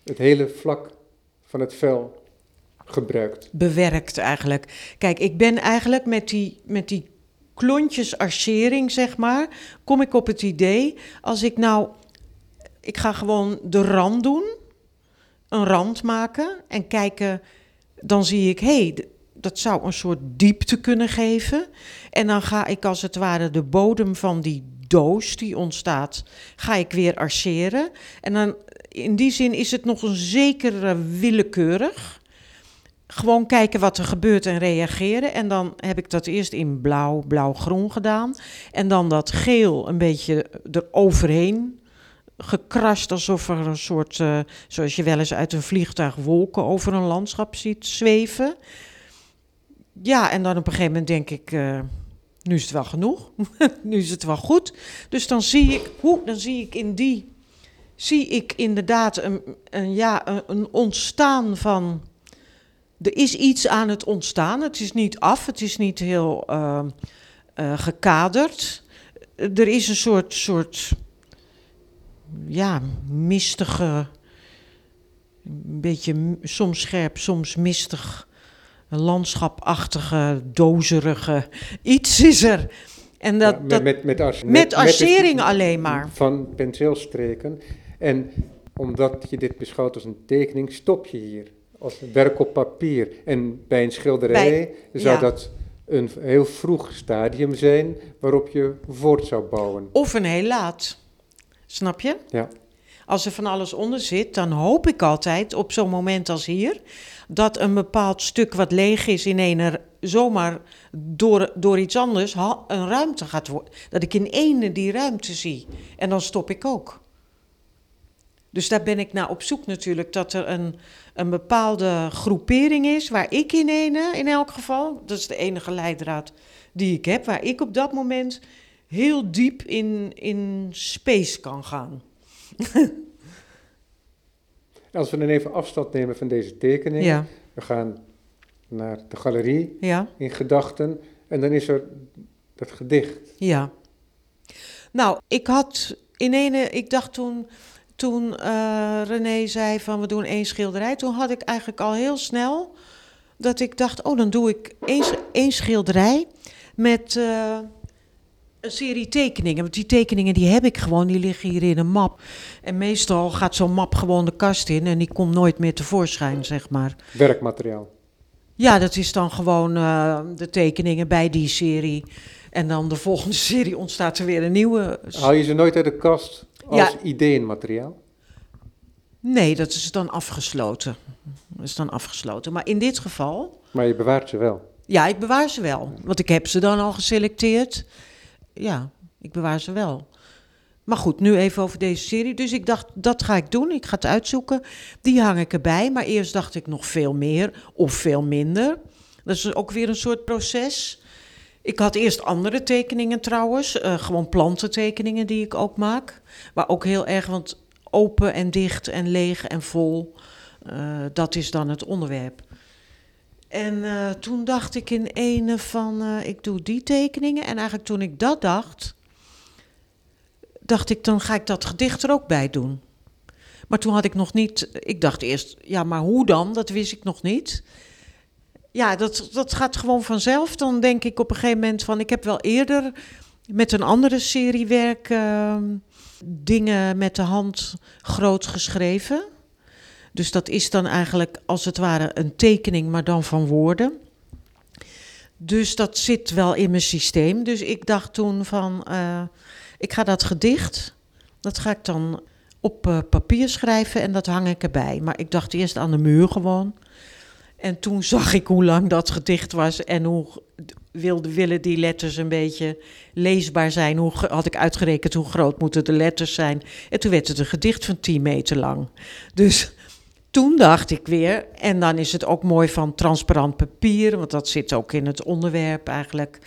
het hele vlak van het vel gebruikt. Bewerkt eigenlijk. Kijk, ik ben eigenlijk met die, met die klontjes archering, zeg maar, kom ik op het idee, als ik nou, ik ga gewoon de rand doen, een rand maken en kijken, dan zie ik, hé, hey, dat zou een soort diepte kunnen geven. En dan ga ik als het ware de bodem van die doos die ontstaat, ga ik weer archeren. En dan in die zin is het nog een zekere willekeurig. Gewoon kijken wat er gebeurt en reageren. En dan heb ik dat eerst in blauw, blauw-groen gedaan. En dan dat geel een beetje eroverheen gekrast. Alsof er een soort, uh, zoals je wel eens uit een vliegtuig wolken over een landschap ziet zweven. Ja, en dan op een gegeven moment denk ik, uh, nu is het wel genoeg. [laughs] nu is het wel goed. Dus dan zie ik, hoe, dan zie ik in die, zie ik inderdaad een, een ja, een, ontstaan van er is iets aan het ontstaan. Het is niet af, het is niet heel uh, uh, gekaderd. Er is een soort, soort ja, mistige, een beetje soms scherp, soms mistig, landschapachtige, dozerige iets is er. En dat, ja, met, dat, met, met, as, met, met arcering alleen maar. Van penseelstreken. En omdat je dit beschouwt als een tekening, stop je hier als werk op papier. En bij een schilderij bij, zou ja. dat een heel vroeg stadium zijn waarop je voort zou bouwen. Of een heel laat. Snap je? Ja. Als er van alles onder zit, dan hoop ik altijd op zo'n moment als hier dat een bepaald stuk wat leeg is in een er zomaar door, door iets anders een ruimte gaat worden. Dat ik in ene die ruimte zie. En dan stop ik ook. Dus daar ben ik naar op zoek natuurlijk, dat er een, een bepaalde groepering is, waar ik in ene, in elk geval, dat is de enige leidraad die ik heb, waar ik op dat moment heel diep in, in space kan gaan. [laughs] Als we dan even afstand nemen van deze tekening, ja. we gaan naar de galerie ja. in gedachten en dan is er dat gedicht. Ja. Nou, ik had in ene, ik dacht toen toen uh, René zei van we doen één schilderij, toen had ik eigenlijk al heel snel dat ik dacht, oh dan doe ik één, één schilderij met uh, een serie tekeningen. Want die tekeningen die heb ik gewoon, die liggen hier in een map. En meestal gaat zo'n map gewoon de kast in en die komt nooit meer tevoorschijn, zeg maar. Werkmateriaal. Ja, dat is dan gewoon uh, de tekeningen bij die serie. En dan de volgende [laughs] serie ontstaat er weer een nieuwe. Haal je ze nooit uit de kast? als ja. ideeënmateriaal? Nee, dat is dan afgesloten. Dat is dan afgesloten. Maar in dit geval. Maar je bewaart ze wel? Ja, ik bewaar ze wel. Want ik heb ze dan al geselecteerd. Ja, ik bewaar ze wel. Maar goed, nu even over deze serie. Dus ik dacht, dat ga ik doen. Ik ga het uitzoeken. Die hang ik erbij. Maar eerst dacht ik nog veel meer of veel minder. Dat is ook weer een soort proces. Ik had eerst andere tekeningen trouwens, uh, gewoon plantentekeningen die ik ook maak. Maar ook heel erg, want open en dicht en leeg en vol, uh, dat is dan het onderwerp. En uh, toen dacht ik in ene van, ik doe die tekeningen. En eigenlijk toen ik dat dacht, dacht ik, dan ga ik dat gedicht er ook bij doen. Maar toen had ik nog niet, ik dacht eerst, ja, maar hoe dan? Dat wist ik nog niet. Ja, dat, dat gaat gewoon vanzelf. Dan denk ik op een gegeven moment van, ik heb wel eerder met een andere serie werk uh, dingen met de hand groot geschreven. Dus dat is dan eigenlijk als het ware een tekening, maar dan van woorden. Dus dat zit wel in mijn systeem. Dus ik dacht toen van, uh, ik ga dat gedicht, dat ga ik dan op uh, papier schrijven en dat hang ik erbij. Maar ik dacht eerst aan de muur gewoon. En toen [laughs] zag ik hoe lang dat gedicht was en hoe wilde willen die letters een beetje leesbaar zijn. Hoe had ik uitgerekend hoe groot moeten de letters zijn. En toen werd het een gedicht van 10 meter lang. Dus toen dacht ik weer, en dan is het ook mooi van transparant papier, want dat zit ook in het onderwerp eigenlijk.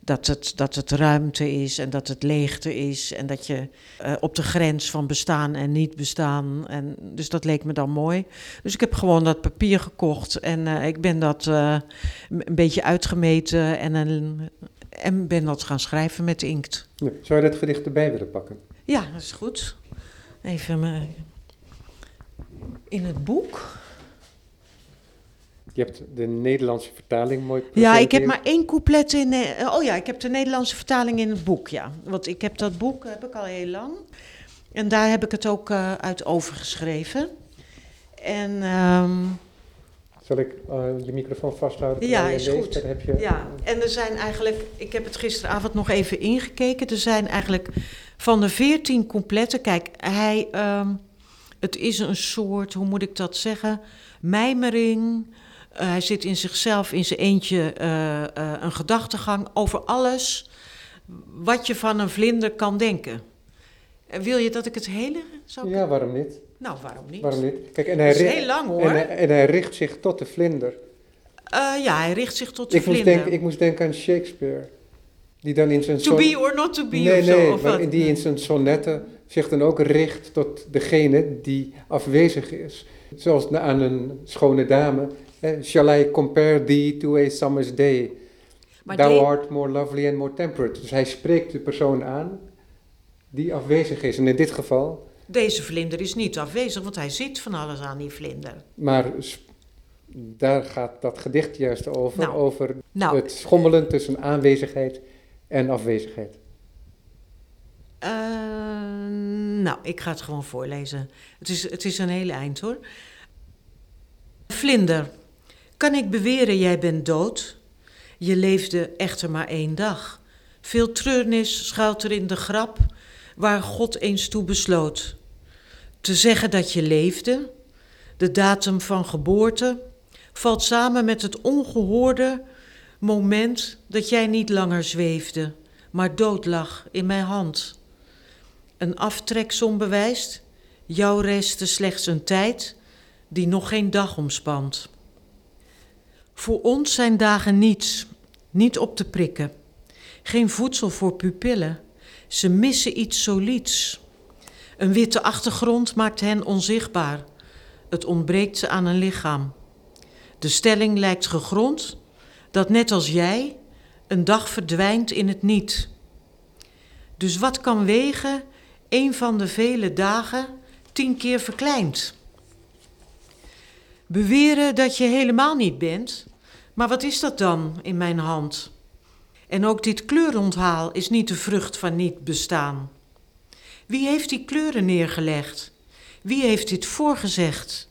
Dat het, dat het ruimte is en dat het leegte is. En dat je uh, op de grens van bestaan en niet bestaan. En, dus dat leek me dan mooi. Dus ik heb gewoon dat papier gekocht. En uh, ik ben dat uh, een beetje uitgemeten. En, en ben dat gaan schrijven met inkt. Ja, zou je dat gedicht erbij willen pakken? Ja, dat is goed. Even me in het boek. Je hebt de Nederlandse vertaling mooi Ja, ik heb maar één couplet in... Uh, oh ja, ik heb de Nederlandse vertaling in het boek, ja. Want ik heb dat boek heb ik al heel lang. En daar heb ik het ook uh, uit overgeschreven. En... Um, Zal ik uh, je microfoon vasthouden? Ja, is goed. Heb je... Ja, en er zijn eigenlijk... Ik heb het gisteravond nog even ingekeken. Er zijn eigenlijk van de veertien coupletten... Kijk, hij... Um, het is een soort, hoe moet ik dat zeggen, mijmering. Uh, hij zit in zichzelf, in zijn eentje, uh, uh, een gedachtegang over alles wat je van een vlinder kan denken. wil je dat ik het hele zou Ja, waarom niet? Nou, waarom niet? Waarom niet? Kijk, en hij dat is heel lang hoor. En hij, en hij richt zich tot de vlinder. ja, hij richt zich tot de ik vlinder. Moest denken, ik moest denken aan Shakespeare. Die dan in zijn to be or not to be nee, of nee, zo. Of maar die in zijn sonnetten zich dan ook richt tot degene die afwezig is. Zoals aan een schone dame. Shall I compare thee to a summer's day? Maar Thou art more lovely and more temperate. Dus hij spreekt de persoon aan die afwezig is. En in dit geval, Deze vlinder is niet afwezig, want hij ziet van alles aan die vlinder. maar daar gaat dat gedicht juist over. Nou, over Nou, het schommelen tussen aanwezigheid en afwezigheid. Eh, nou, ik ga het gewoon voorlezen. Het is, het is een hele eind hoor. Vlinder, kan ik beweren jij bent dood? Je leefde echter maar één dag. Veel treurnis schuilt er in de grap waar God eens toe besloot. Te zeggen dat je leefde, de datum van geboorte, valt samen met het ongehoorde moment dat jij niet langer zweefde, maar dood lag in mijn hand. Een aftreksom bewijst, jou restte slechts een tijd die nog geen dag omspant. Voor ons zijn dagen niets, niet op te prikken. Geen voedsel voor pupillen, ze missen iets solieds. Een witte achtergrond maakt hen onzichtbaar. Het ontbreekt ze aan een lichaam. De stelling lijkt gegrond dat net als jij een dag verdwijnt in het niet. Dus wat kan wegen een van de vele dagen tien keer verkleind? Beweren dat je helemaal niet bent, maar wat is dat dan in mijn hand? En ook dit kleuronthaal is niet de vrucht van niet bestaan. Wie heeft die kleuren neergelegd? Wie heeft dit voorgezegd?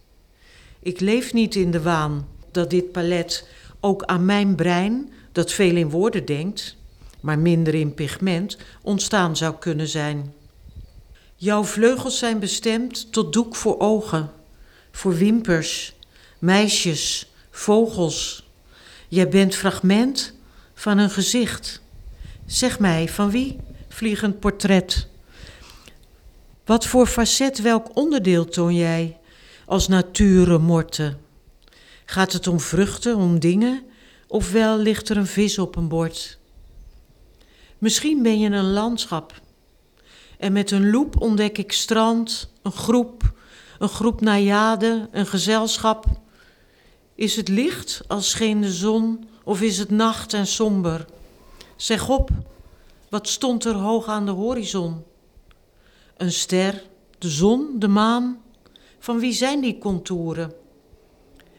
Ik leef niet in de waan dat dit palet ook aan mijn brein, dat veel in woorden denkt, maar minder in pigment, ontstaan zou kunnen zijn. Jouw vleugels zijn bestemd tot doek voor ogen, voor wimpers, meisjes, vogels. Jij bent fragment van een gezicht. Zeg mij, van wie? Vliegend portret. Wat voor facet, welk onderdeel toon jij als nature morte? Gaat het om vruchten, om dingen, of wel ligt er een vis op een bord? Misschien ben je een landschap. En met een loep ontdek ik strand, een groep, een groep najaden, een gezelschap. Is het licht als scheen de zon, of is het nacht en somber? Zeg op, wat stond er hoog aan de horizon? Een ster, de zon, de maan. Van wie zijn die contouren?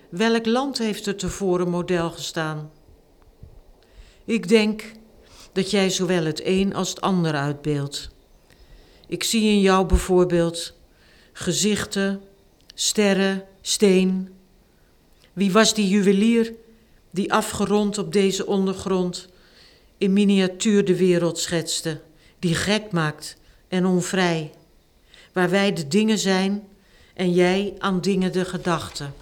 Welk land heeft er tevoren model gestaan? Ik denk dat jij zowel het een als het ander uitbeeldt. Ik zie in jou bijvoorbeeld gezichten, sterren, steen. Wie was die juwelier die afgerond op deze ondergrond in miniatuur de wereld schetste, die gek maakt en onvrij, waar wij de dingen zijn en jij aan dingen de gedachten.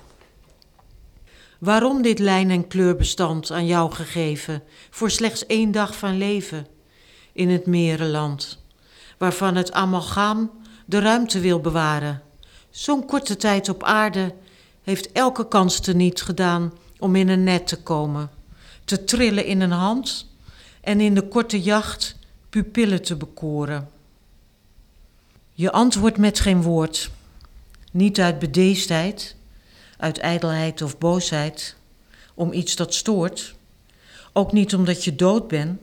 Waarom dit lijn- en kleurbestand aan jou gegeven voor slechts één dag van leven in het merenland, waarvan het amalgaam de ruimte wil bewaren? Zo'n korte tijd op aarde heeft elke kans teniet gedaan om in een net te komen, te trillen in een hand en in de korte jacht pupillen te bekoren. Je antwoordt met geen woord, niet uit bedeesdheid, uit ijdelheid of boosheid, om iets dat stoort, ook niet omdat je dood bent.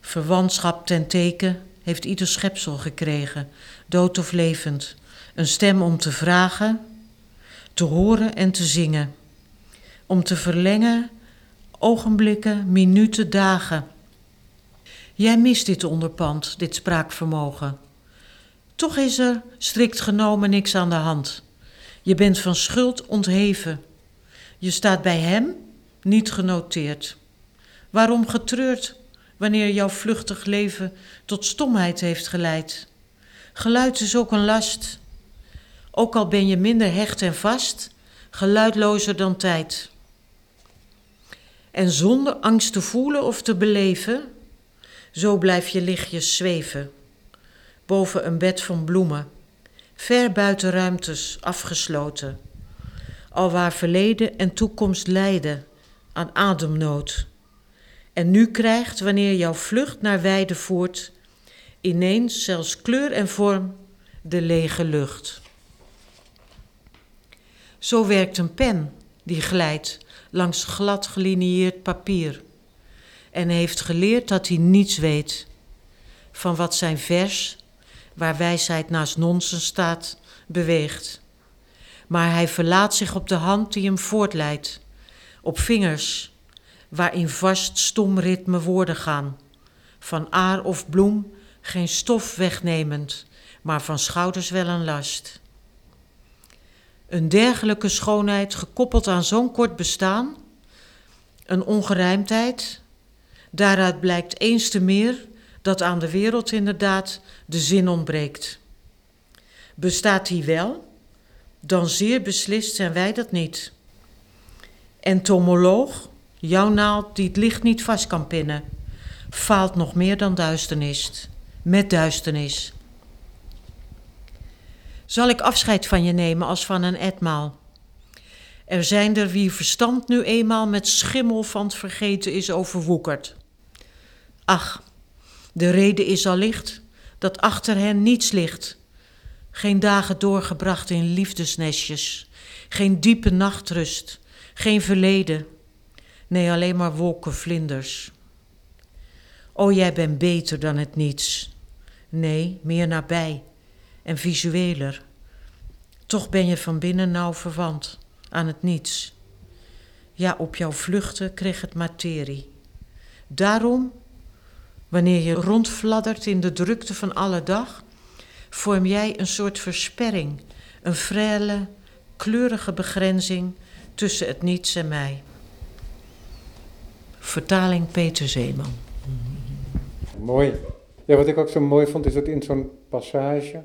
Verwantschap ten teken heeft ieder schepsel gekregen, dood of levend, een stem om te vragen, te horen en te zingen, om te verlengen ogenblikken, minuten, dagen. Jij mist dit onderpand, dit spraakvermogen. Toch is er, strikt genomen, niks aan de hand. Je bent van schuld ontheven. Je staat bij hem niet genoteerd. Waarom getreurd wanneer jouw vluchtig leven tot stomheid heeft geleid? Geluid is ook een last. Ook al ben je minder hecht en vast, geluidlozer dan tijd. En zonder angst te voelen of te beleven, zo blijf je lichtjes zweven boven een bed van bloemen, ver buiten ruimtes afgesloten, alwaar verleden en toekomst lijden aan ademnood. En nu krijgt, wanneer jouw vlucht naar weide voert, ineens zelfs kleur en vorm de lege lucht. Zo werkt een pen die glijdt langs glad gelinieerd papier en heeft geleerd dat hij niets weet van wat zijn vers, waar wijsheid naast nonsens staat, beweegt. Maar hij verlaat zich op de hand die hem voortleidt, op vingers waarin vast stom ritme woorden gaan, van aar of bloem geen stof wegnemend, maar van schouders wel een last. Een dergelijke schoonheid gekoppeld aan zo'n kort bestaan, een ongerijmdheid, daaruit blijkt eens te meer dat aan de wereld inderdaad de zin ontbreekt. Bestaat die wel, dan zeer beslist zijn wij dat niet. Entomoloog, jouw naald die het licht niet vast kan pinnen, faalt nog meer dan duisternis, met duisternis. Zal ik afscheid van je nemen als van een etmaal? Er zijn er wie verstand nu eenmaal met schimmel van het vergeten is overwoekerd. Ach, de reden is allicht dat achter hen niets ligt. Geen dagen doorgebracht in liefdesnestjes, geen diepe nachtrust, geen verleden. Nee, alleen maar wolken vlinders. O, jij bent beter dan het niets. Nee, meer nabij en visueler. Toch ben je van binnen nauw verwant aan het niets. Ja, op jouw vluchten kreeg het materie. Daarom, wanneer je rondfladdert in de drukte van alle dag, vorm jij een soort versperring, een frêle, kleurige begrenzing tussen het niets en mij. Vertaling Peter Zeeman. Mooi. Ja, wat ik ook zo mooi vond, is dat in zo'n passage,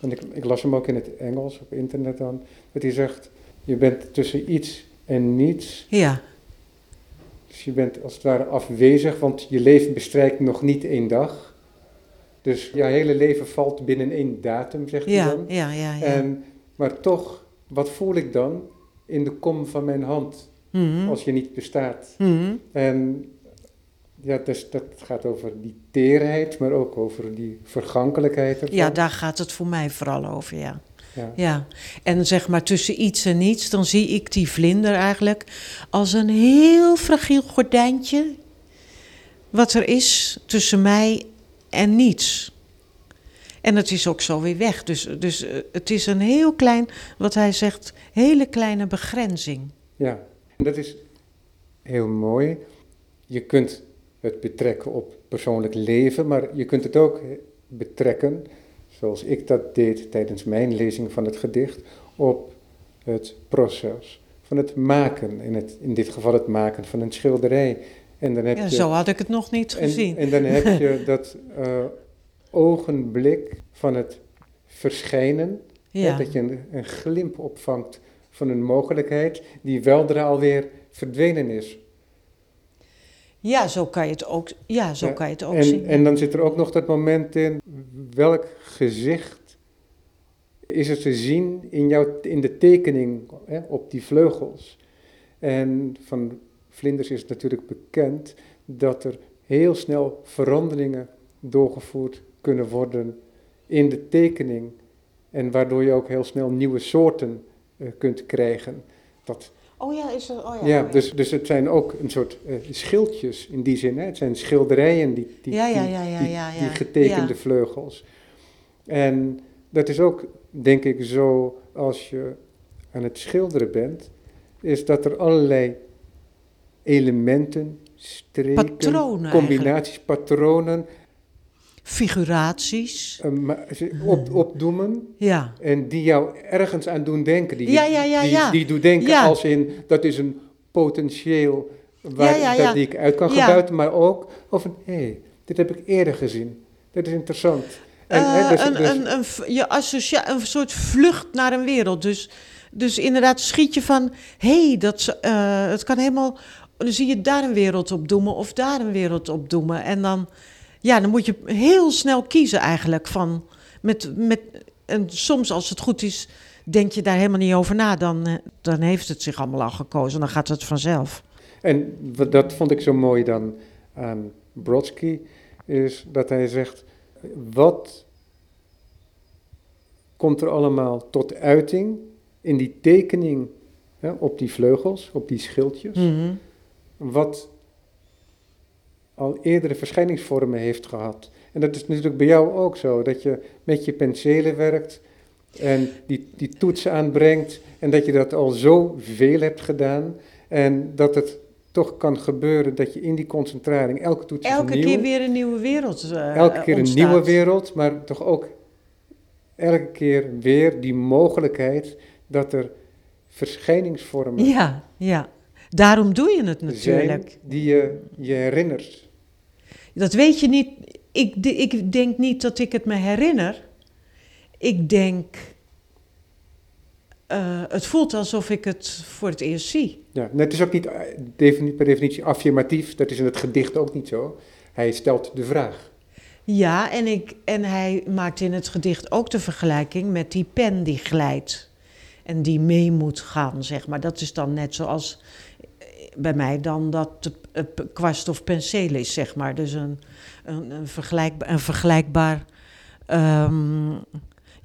en ik, ik las hem ook in het Engels op internet dan, dat hij zegt, je bent tussen iets en niets. Ja, Dus je bent als het ware afwezig, want je leven bestrijkt nog niet één dag. Dus je hele leven valt binnen één datum, zegt hij ja, dan. ja, ja. ja. En, maar toch, wat voel ik dan in de kom van mijn hand Mhm, als je niet bestaat? mhm. En ja, dus dat gaat over die teerheid, maar ook over die vergankelijkheid. ervan. Ja, daar gaat het voor mij vooral over, ja. Ja. Ja, en zeg maar tussen iets en niets, dan zie ik die vlinder eigenlijk als een heel fragiel gordijntje. Wat er is tussen mij en niets. En het is ook zo weer weg. Dus, dus eh, het is een heel klein, wat hij zegt, hele kleine begrenzing. Ja, dat is heel mooi. Je kunt het betrekken op persoonlijk leven, maar je kunt het ook betrekken, zoals ik dat deed tijdens mijn lezing van het gedicht, op het proces van het maken, in, het, in dit geval het maken van een schilderij. En dan heb ja, je, zo had ik het nog niet gezien. En dan heb je [laughs] dat uh, ogenblik van het verschijnen, ja. dat je een, een glimp opvangt van een mogelijkheid die weldra alweer verdwenen is. Ja, zo kan je het ook, ja, zo Kan je het ook en, zien. En dan zit er ook nog dat moment in, welk gezicht is er te zien in, jou, in de tekening hè, op die vleugels. En van vlinders is natuurlijk bekend dat er heel snel veranderingen doorgevoerd kunnen worden in de tekening. En waardoor je ook heel snel nieuwe soorten kunt krijgen. Dat, oh ja, is er, oh ja. Ja, Dus, dus het zijn ook een soort uh, schildjes in die zin. Hè? Het zijn schilderijen, die, die, ja, ja, die, die getekende vleugels. En dat is ook, denk ik, zo als je aan het schilderen bent, is dat er allerlei elementen, streken, patronen combinaties, patronen. Figuraties. Uh, op, opdoemen. Ja. En die jou ergens aan doen denken. Die, ja, ja, ja, die, ja. die, die doen denken als in, dat is een potentieel waar, dat die ik uit kan gebuiten, maar ook of hé, hey, dit heb ik eerder gezien. Dit is interessant. En, uh, dus, een, dus, een, een, je associa een soort vlucht naar een wereld. Dus, dus inderdaad schiet je van, hé, hey, dat, uh, het kan helemaal dan zie je daar een wereld op doemen of daar een wereld op doemen. En dan, ja, dan moet je heel snel kiezen eigenlijk van, met, met, en soms als het goed is, denk je daar helemaal niet over na. Dan, eh, dan heeft het zich allemaal al gekozen, dan gaat het vanzelf. En dat vond ik zo mooi dan aan Brodsky, is dat hij zegt, wat komt er allemaal tot uiting in die tekening hè, op die vleugels, op die schildjes? Mm wat al eerdere verschijningsvormen heeft gehad. En dat is natuurlijk bij jou ook zo, dat je met je penselen werkt en die, die toetsen aanbrengt en dat je dat al zo veel hebt gedaan en dat het toch kan gebeuren dat je in die concentrating elke toets Elke keer weer een nieuwe wereld uh, Elke keer een nieuwe wereld, maar toch ook elke keer weer die mogelijkheid dat er verschijningsvormen... Ja, ja. Daarom doe je het natuurlijk. die je, je herinnert. Dat weet je niet. Ik, ik denk niet dat ik het me herinner. Ik denk. Uh, het voelt alsof ik het voor het eerst zie. Ja, het is ook niet eh, per definitie affirmatief. Dat is in het gedicht ook niet zo. Hij stelt de vraag. Ja, en, ik, en hij maakt in het gedicht ook de vergelijking met die pen die glijdt. En die mee moet gaan, zeg maar. Dat is dan net zoals bij mij dan dat kwast of penseel is, zeg maar. Dus een, een, een, vergelijkbaar, een vergelijkbaar um,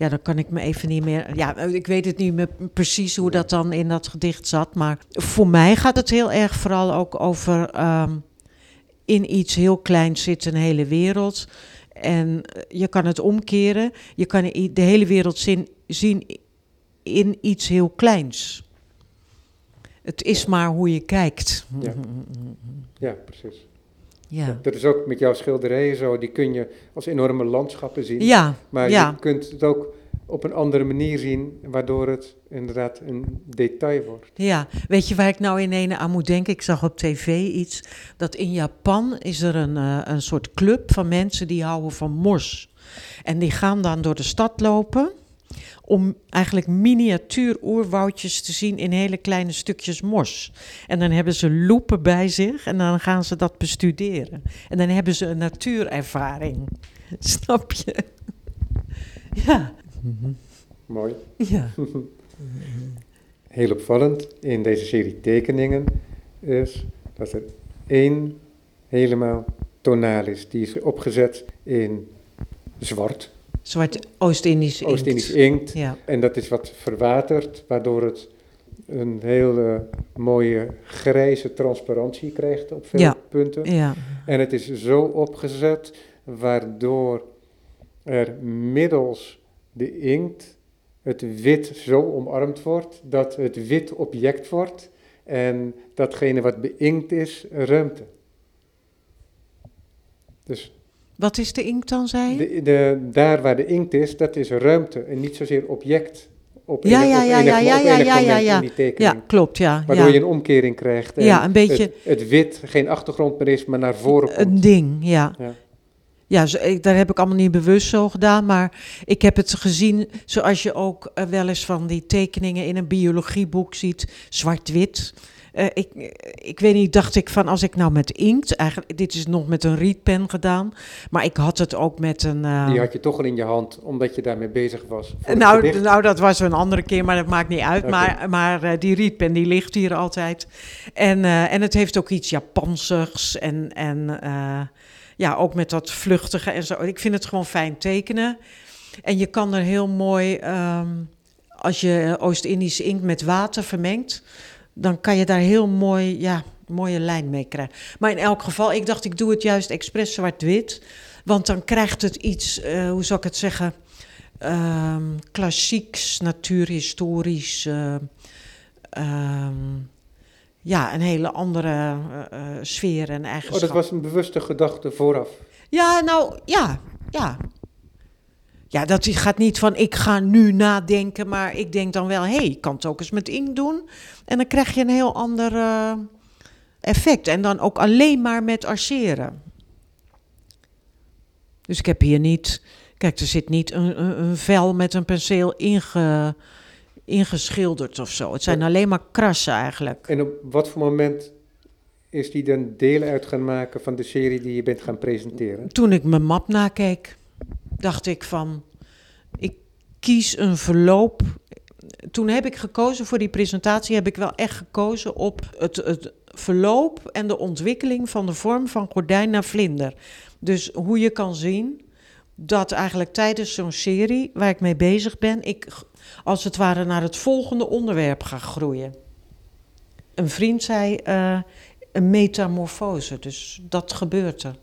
ja, dan kan ik me even niet meer. Ja, ik weet het niet meer precies hoe dat dan in dat gedicht zat. Maar voor mij gaat het heel erg vooral ook over. Um, in iets heel kleins zit een hele wereld. En je kan het omkeren. Je kan de hele wereld zien, zien in iets heel kleins. Het is maar hoe je kijkt. Ja, ja precies. Ja. Dat is ook met jouw schilderijen zo, die kun je als enorme landschappen zien. Ja, maar ja. je kunt het ook op een andere manier zien, waardoor het inderdaad een detail wordt. Ja, weet je waar ik nou in ene aan moet denken? Ik zag op tv iets, dat in Japan is er een, uh, een soort club van mensen die houden van mos. En die gaan dan door de stad lopen om eigenlijk miniatuur oerwoudjes te zien in hele kleine stukjes mos. En dan hebben ze loepen bij zich en dan gaan ze dat bestuderen. En dan hebben ze een natuurervaring. [laughs] Snap je? [laughs] ja. Mooi. Ja. [laughs] Heel opvallend in deze serie tekeningen is dat er één helemaal tonaal is. Die is opgezet in zwart. Zwart Oost-Indisch inkt. Oost-Indisch inkt. Ja. En dat is wat verwaterd, waardoor het een hele mooie grijze transparantie krijgt op veel ja. punten. Ja. En het is zo opgezet waardoor er middels de inkt het wit zo omarmd wordt dat het wit object wordt en datgene wat beïnkt is, ruimte. Dus wat is de inkt dan, zei je? De, de, daar waar de inkt is, dat is ruimte en niet zozeer object. Op ja, ja, ja, ja, ja, ja, ja, ja, ja. Ja, klopt, ja. Waardoor je een omkering krijgt. En ja, een beetje. Het, het, wit geen achtergrond meer is, maar naar voren komt. Een ding, ja. ja. Ja, daar heb ik allemaal niet bewust zo gedaan, maar ik heb het gezien zoals je ook eh, wel eens van die tekeningen in een biologieboek ziet, zwart-wit. Uh, ik, ik weet niet, dacht ik van als ik nou met inkt, eigenlijk, dit is nog met een rietpen gedaan, maar ik had het ook met een... Uh, die had je toch al in je hand, omdat je daarmee bezig was. Nou, nou, dat was een andere keer, maar dat maakt niet uit. Maar, maar uh, die rietpen, die ligt hier altijd. En, en het heeft ook iets Japansigs en... en ja, ook met dat vluchtige en zo. Ik vind het gewoon fijn tekenen. En je kan er heel mooi, ehm, als je Oost-Indische inkt met water vermengt, dan kan je daar heel mooi, ja, mooie lijn mee krijgen. Maar in elk geval, ik dacht, ik doe het juist expres zwart-wit. Want dan krijgt het iets, uh, hoe zou ik het zeggen, um, klassieks, natuurhistorisch. Uh, ja, een hele andere uh, sfeer en eigenschap. Oh, dat was een bewuste gedachte vooraf? Ja, nou, ja, ja. Ja, dat gaat niet van ik ga nu nadenken, maar ik denk dan wel, hé, hey, ik kan het ook eens met inkt doen. En dan krijg je een heel ander uh, effect. En dan ook alleen maar met arceren. Dus ik heb hier niet, kijk, er zit niet een, een, een vel met een penseel inge ingeschilderd of zo. Het zijn alleen maar krassen eigenlijk. En op wat voor moment is die dan deel uit gaan maken van de serie die je bent gaan presenteren? Toen ik mijn map nakeek, dacht ik van, ik kies een verloop. Toen heb ik gekozen voor die presentatie, heb ik wel echt gekozen op het, het verloop en de ontwikkeling van de vorm van gordijn naar vlinder. Dus hoe je kan zien dat eigenlijk tijdens zo'n serie waar ik mee bezig ben, ik als het ware naar het volgende onderwerp ga groeien. Een vriend zei uh, een metamorfose, dus dat gebeurt er.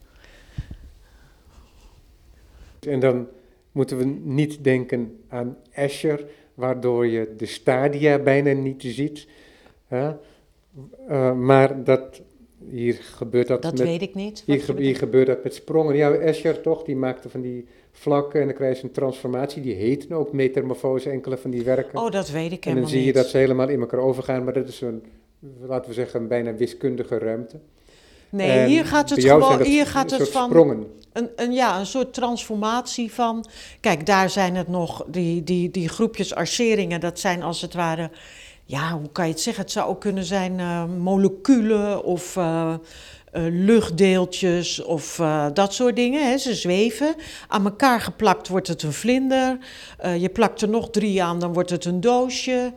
En dan moeten we niet denken aan Escher, waardoor je de stadia bijna niet ziet. Uh, maar dat, hier gebeurt dat. Dat weet ik niet. Hier, hier gebeurt dat met sprongen. Ja, Escher toch, die maakte van die vlakken en dan krijg je een transformatie. Die heet ook metamorfose, enkele van die werken. Oh, dat weet ik En dan zie je dat ze helemaal in elkaar overgaan, maar dat is een, laten we zeggen, een bijna wiskundige ruimte. Nee, hier gaat het gewoon, hier gaat het van sprongen. Een, ja, een soort transformatie van. Kijk, daar zijn het nog, die, die, die groepjes arceringen, dat zijn als het ware, ja, hoe kan je het zeggen? Het zou ook kunnen zijn uh, moleculen of. Uh, luchtdeeltjes of dat soort dingen. Hè. Ze zweven. Aan elkaar geplakt wordt het een vlinder. Je plakt er nog drie aan, dan wordt het een doosje.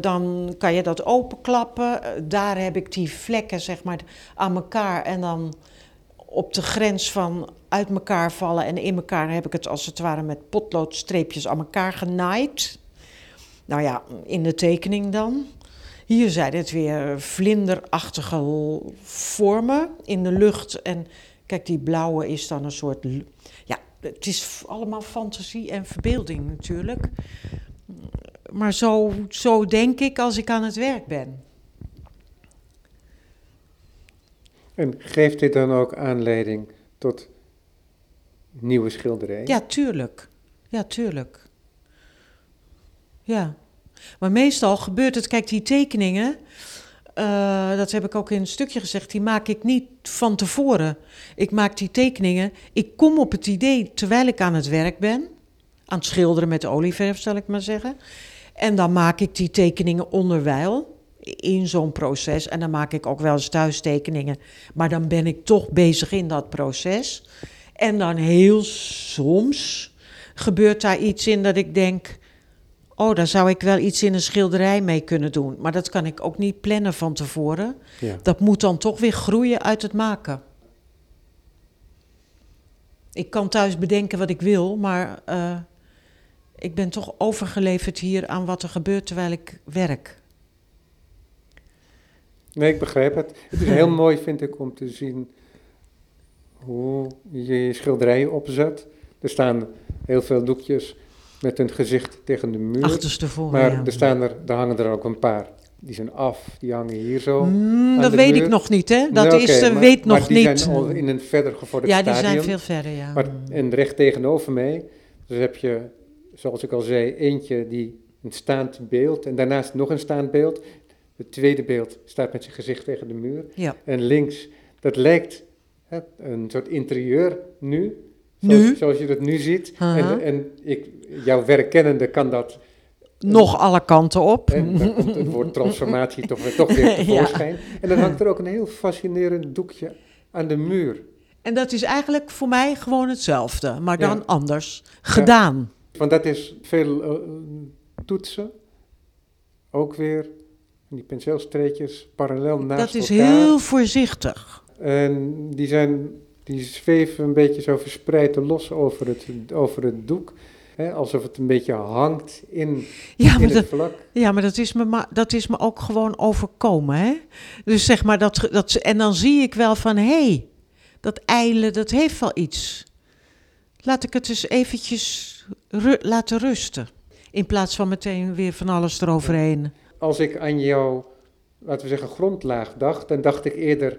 dan kan je dat openklappen. daar heb ik die vlekken zeg maar aan elkaar en dan op de grens van uit elkaar vallen en in elkaar heb ik het als het ware met potloodstreepjes aan elkaar genaaid. Nou ja, in de tekening dan. Hier zijn het weer vlinderachtige vormen in de lucht. En kijk, die blauwe is dan een soort. Ja, het is allemaal fantasie en verbeelding natuurlijk. Maar zo, zo denk ik als ik aan het werk ben. En geeft dit dan ook aanleiding tot nieuwe schilderijen? Ja, tuurlijk. Ja, tuurlijk. Ja. Maar meestal gebeurt het, kijk, die tekeningen, uh, dat heb ik ook in een stukje gezegd, die maak ik niet van tevoren. Ik maak die tekeningen, ik kom op het idee terwijl ik aan het werk ben, aan het schilderen met olieverf, zal ik maar zeggen. En dan maak ik die tekeningen onderwijl in zo'n proces. En dan maak ik ook wel eens thuistekeningen. Maar dan ben ik toch bezig in dat proces. En dan heel soms gebeurt daar iets in dat ik denk oh, daar zou ik wel iets in een schilderij mee kunnen doen. Maar dat kan ik ook niet plannen van tevoren. Ja. Dat moet dan toch weer groeien uit het maken. Ik kan thuis bedenken wat ik wil, maar uh, ik ben toch overgeleverd hier aan wat er gebeurt terwijl ik werk. Nee, ik begrijp het. Het is heel [laughs] mooi, vind ik, om te zien hoe je je schilderijen opzet. Er staan heel veel doekjes met hun gezicht tegen de muur. Achterstevoren, maar ja. er, staan er, er hangen er ook een paar. Die zijn af, die hangen hier zo. Mm, dat weet muur. ik nog niet, hè? Dat Nee, is, eh, maar- weet maar nog die niet. zijn al in een verder gevorderd ja, die stadium. zijn veel verder, ja. Maar, en recht tegenover mij, dus heb je, zoals ik al zei, eentje die een staand beeld en daarnaast nog een staand beeld. Het tweede beeld staat met zijn gezicht tegen de muur. Ja. En links, dat lijkt een soort interieur nu. Zoals, Nu? zoals je dat nu ziet. En, en ik, jouw werkkennende kan dat. Nog alle kanten op. Hè, dan komt het woord transformatie toch weer, toch weer [laughs] Ja. tevoorschijn. En dan hangt er ook een heel fascinerend doekje aan de muur. En dat is eigenlijk voor mij gewoon hetzelfde, maar Ja. dan anders gedaan. Want dat is veel eh, toetsen. Ook weer. Die penseelstreepjes parallel naast Dat is elkaar. heel voorzichtig. En die, zijn, die zweven een beetje zo verspreid en los over het, over het doek. Hè, alsof het een beetje hangt in, Ja, in maar het dat, vlak. ja, maar dat is me, dat is me ook gewoon overkomen, hè? Dus zeg maar dat, dat en dan zie ik wel van, hé, hey, dat eilen, dat heeft wel iets. Laat ik het eens eventjes ru- laten rusten. In plaats van meteen weer van alles eroverheen. Als ik aan jouw, laten we zeggen, grondlaag dacht, dan dacht ik eerder,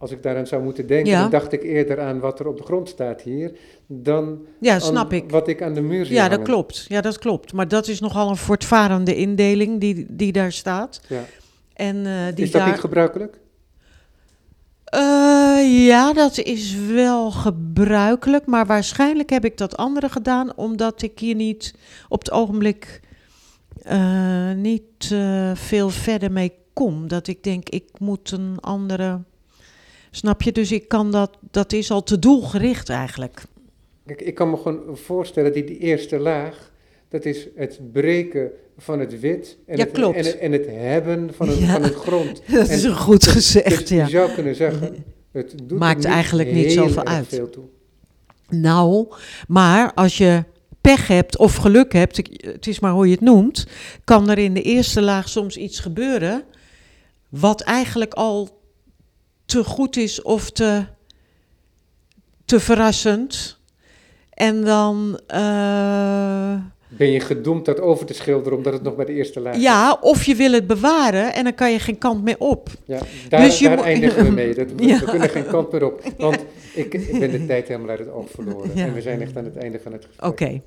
als ik daaraan zou moeten denken, Ja. dacht ik eerder aan wat er op de grond staat hier, dan Ja, snap ik. wat ik aan de muur zie Ja, dat klopt. Ja, dat klopt. Maar dat is nogal een voortvarende indeling die, die daar staat. Ja. En eh, die Is dat daar... niet gebruikelijk? Eh, ja, dat is wel gebruikelijk, maar waarschijnlijk heb ik dat andere gedaan omdat ik hier niet op het ogenblik eh, niet veel verder mee kom. Dat ik denk, ik moet een andere. Snap je? Dus ik kan dat, dat is al te doelgericht eigenlijk. Kijk, ik kan me gewoon voorstellen, die, die eerste laag, dat is het breken van het wit en, Ja, het, klopt. en, het- en het hebben van, een, Ja. van het grond. [laughs] Dat En is een goed Dus gezegd, je ja. zou kunnen zeggen, het doet Maakt niet eigenlijk niet zoveel uit. veel toe. Nou, maar als je pech hebt of geluk hebt, het is maar hoe je het noemt, kan er in de eerste laag soms iets gebeuren wat eigenlijk al te goed is of te, te verrassend. En dan, eh, Ben je gedoemd dat over te schilderen omdat het nog bij de eerste laag ja, of je wil het bewaren en dan kan je geen kant meer op. Ja, daar, Dus je daar eindigen we mee. Dat, [laughs] we, Ja. we kunnen geen kant meer op. Want ik, ik ben de tijd helemaal uit het oog verloren. Ja. En we zijn echt aan het einde van het gesprek. Oké,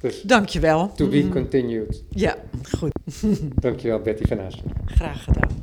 Dus dankjewel. to be continued. Ja, goed. Dankjewel Betty van Haas. Graag gedaan.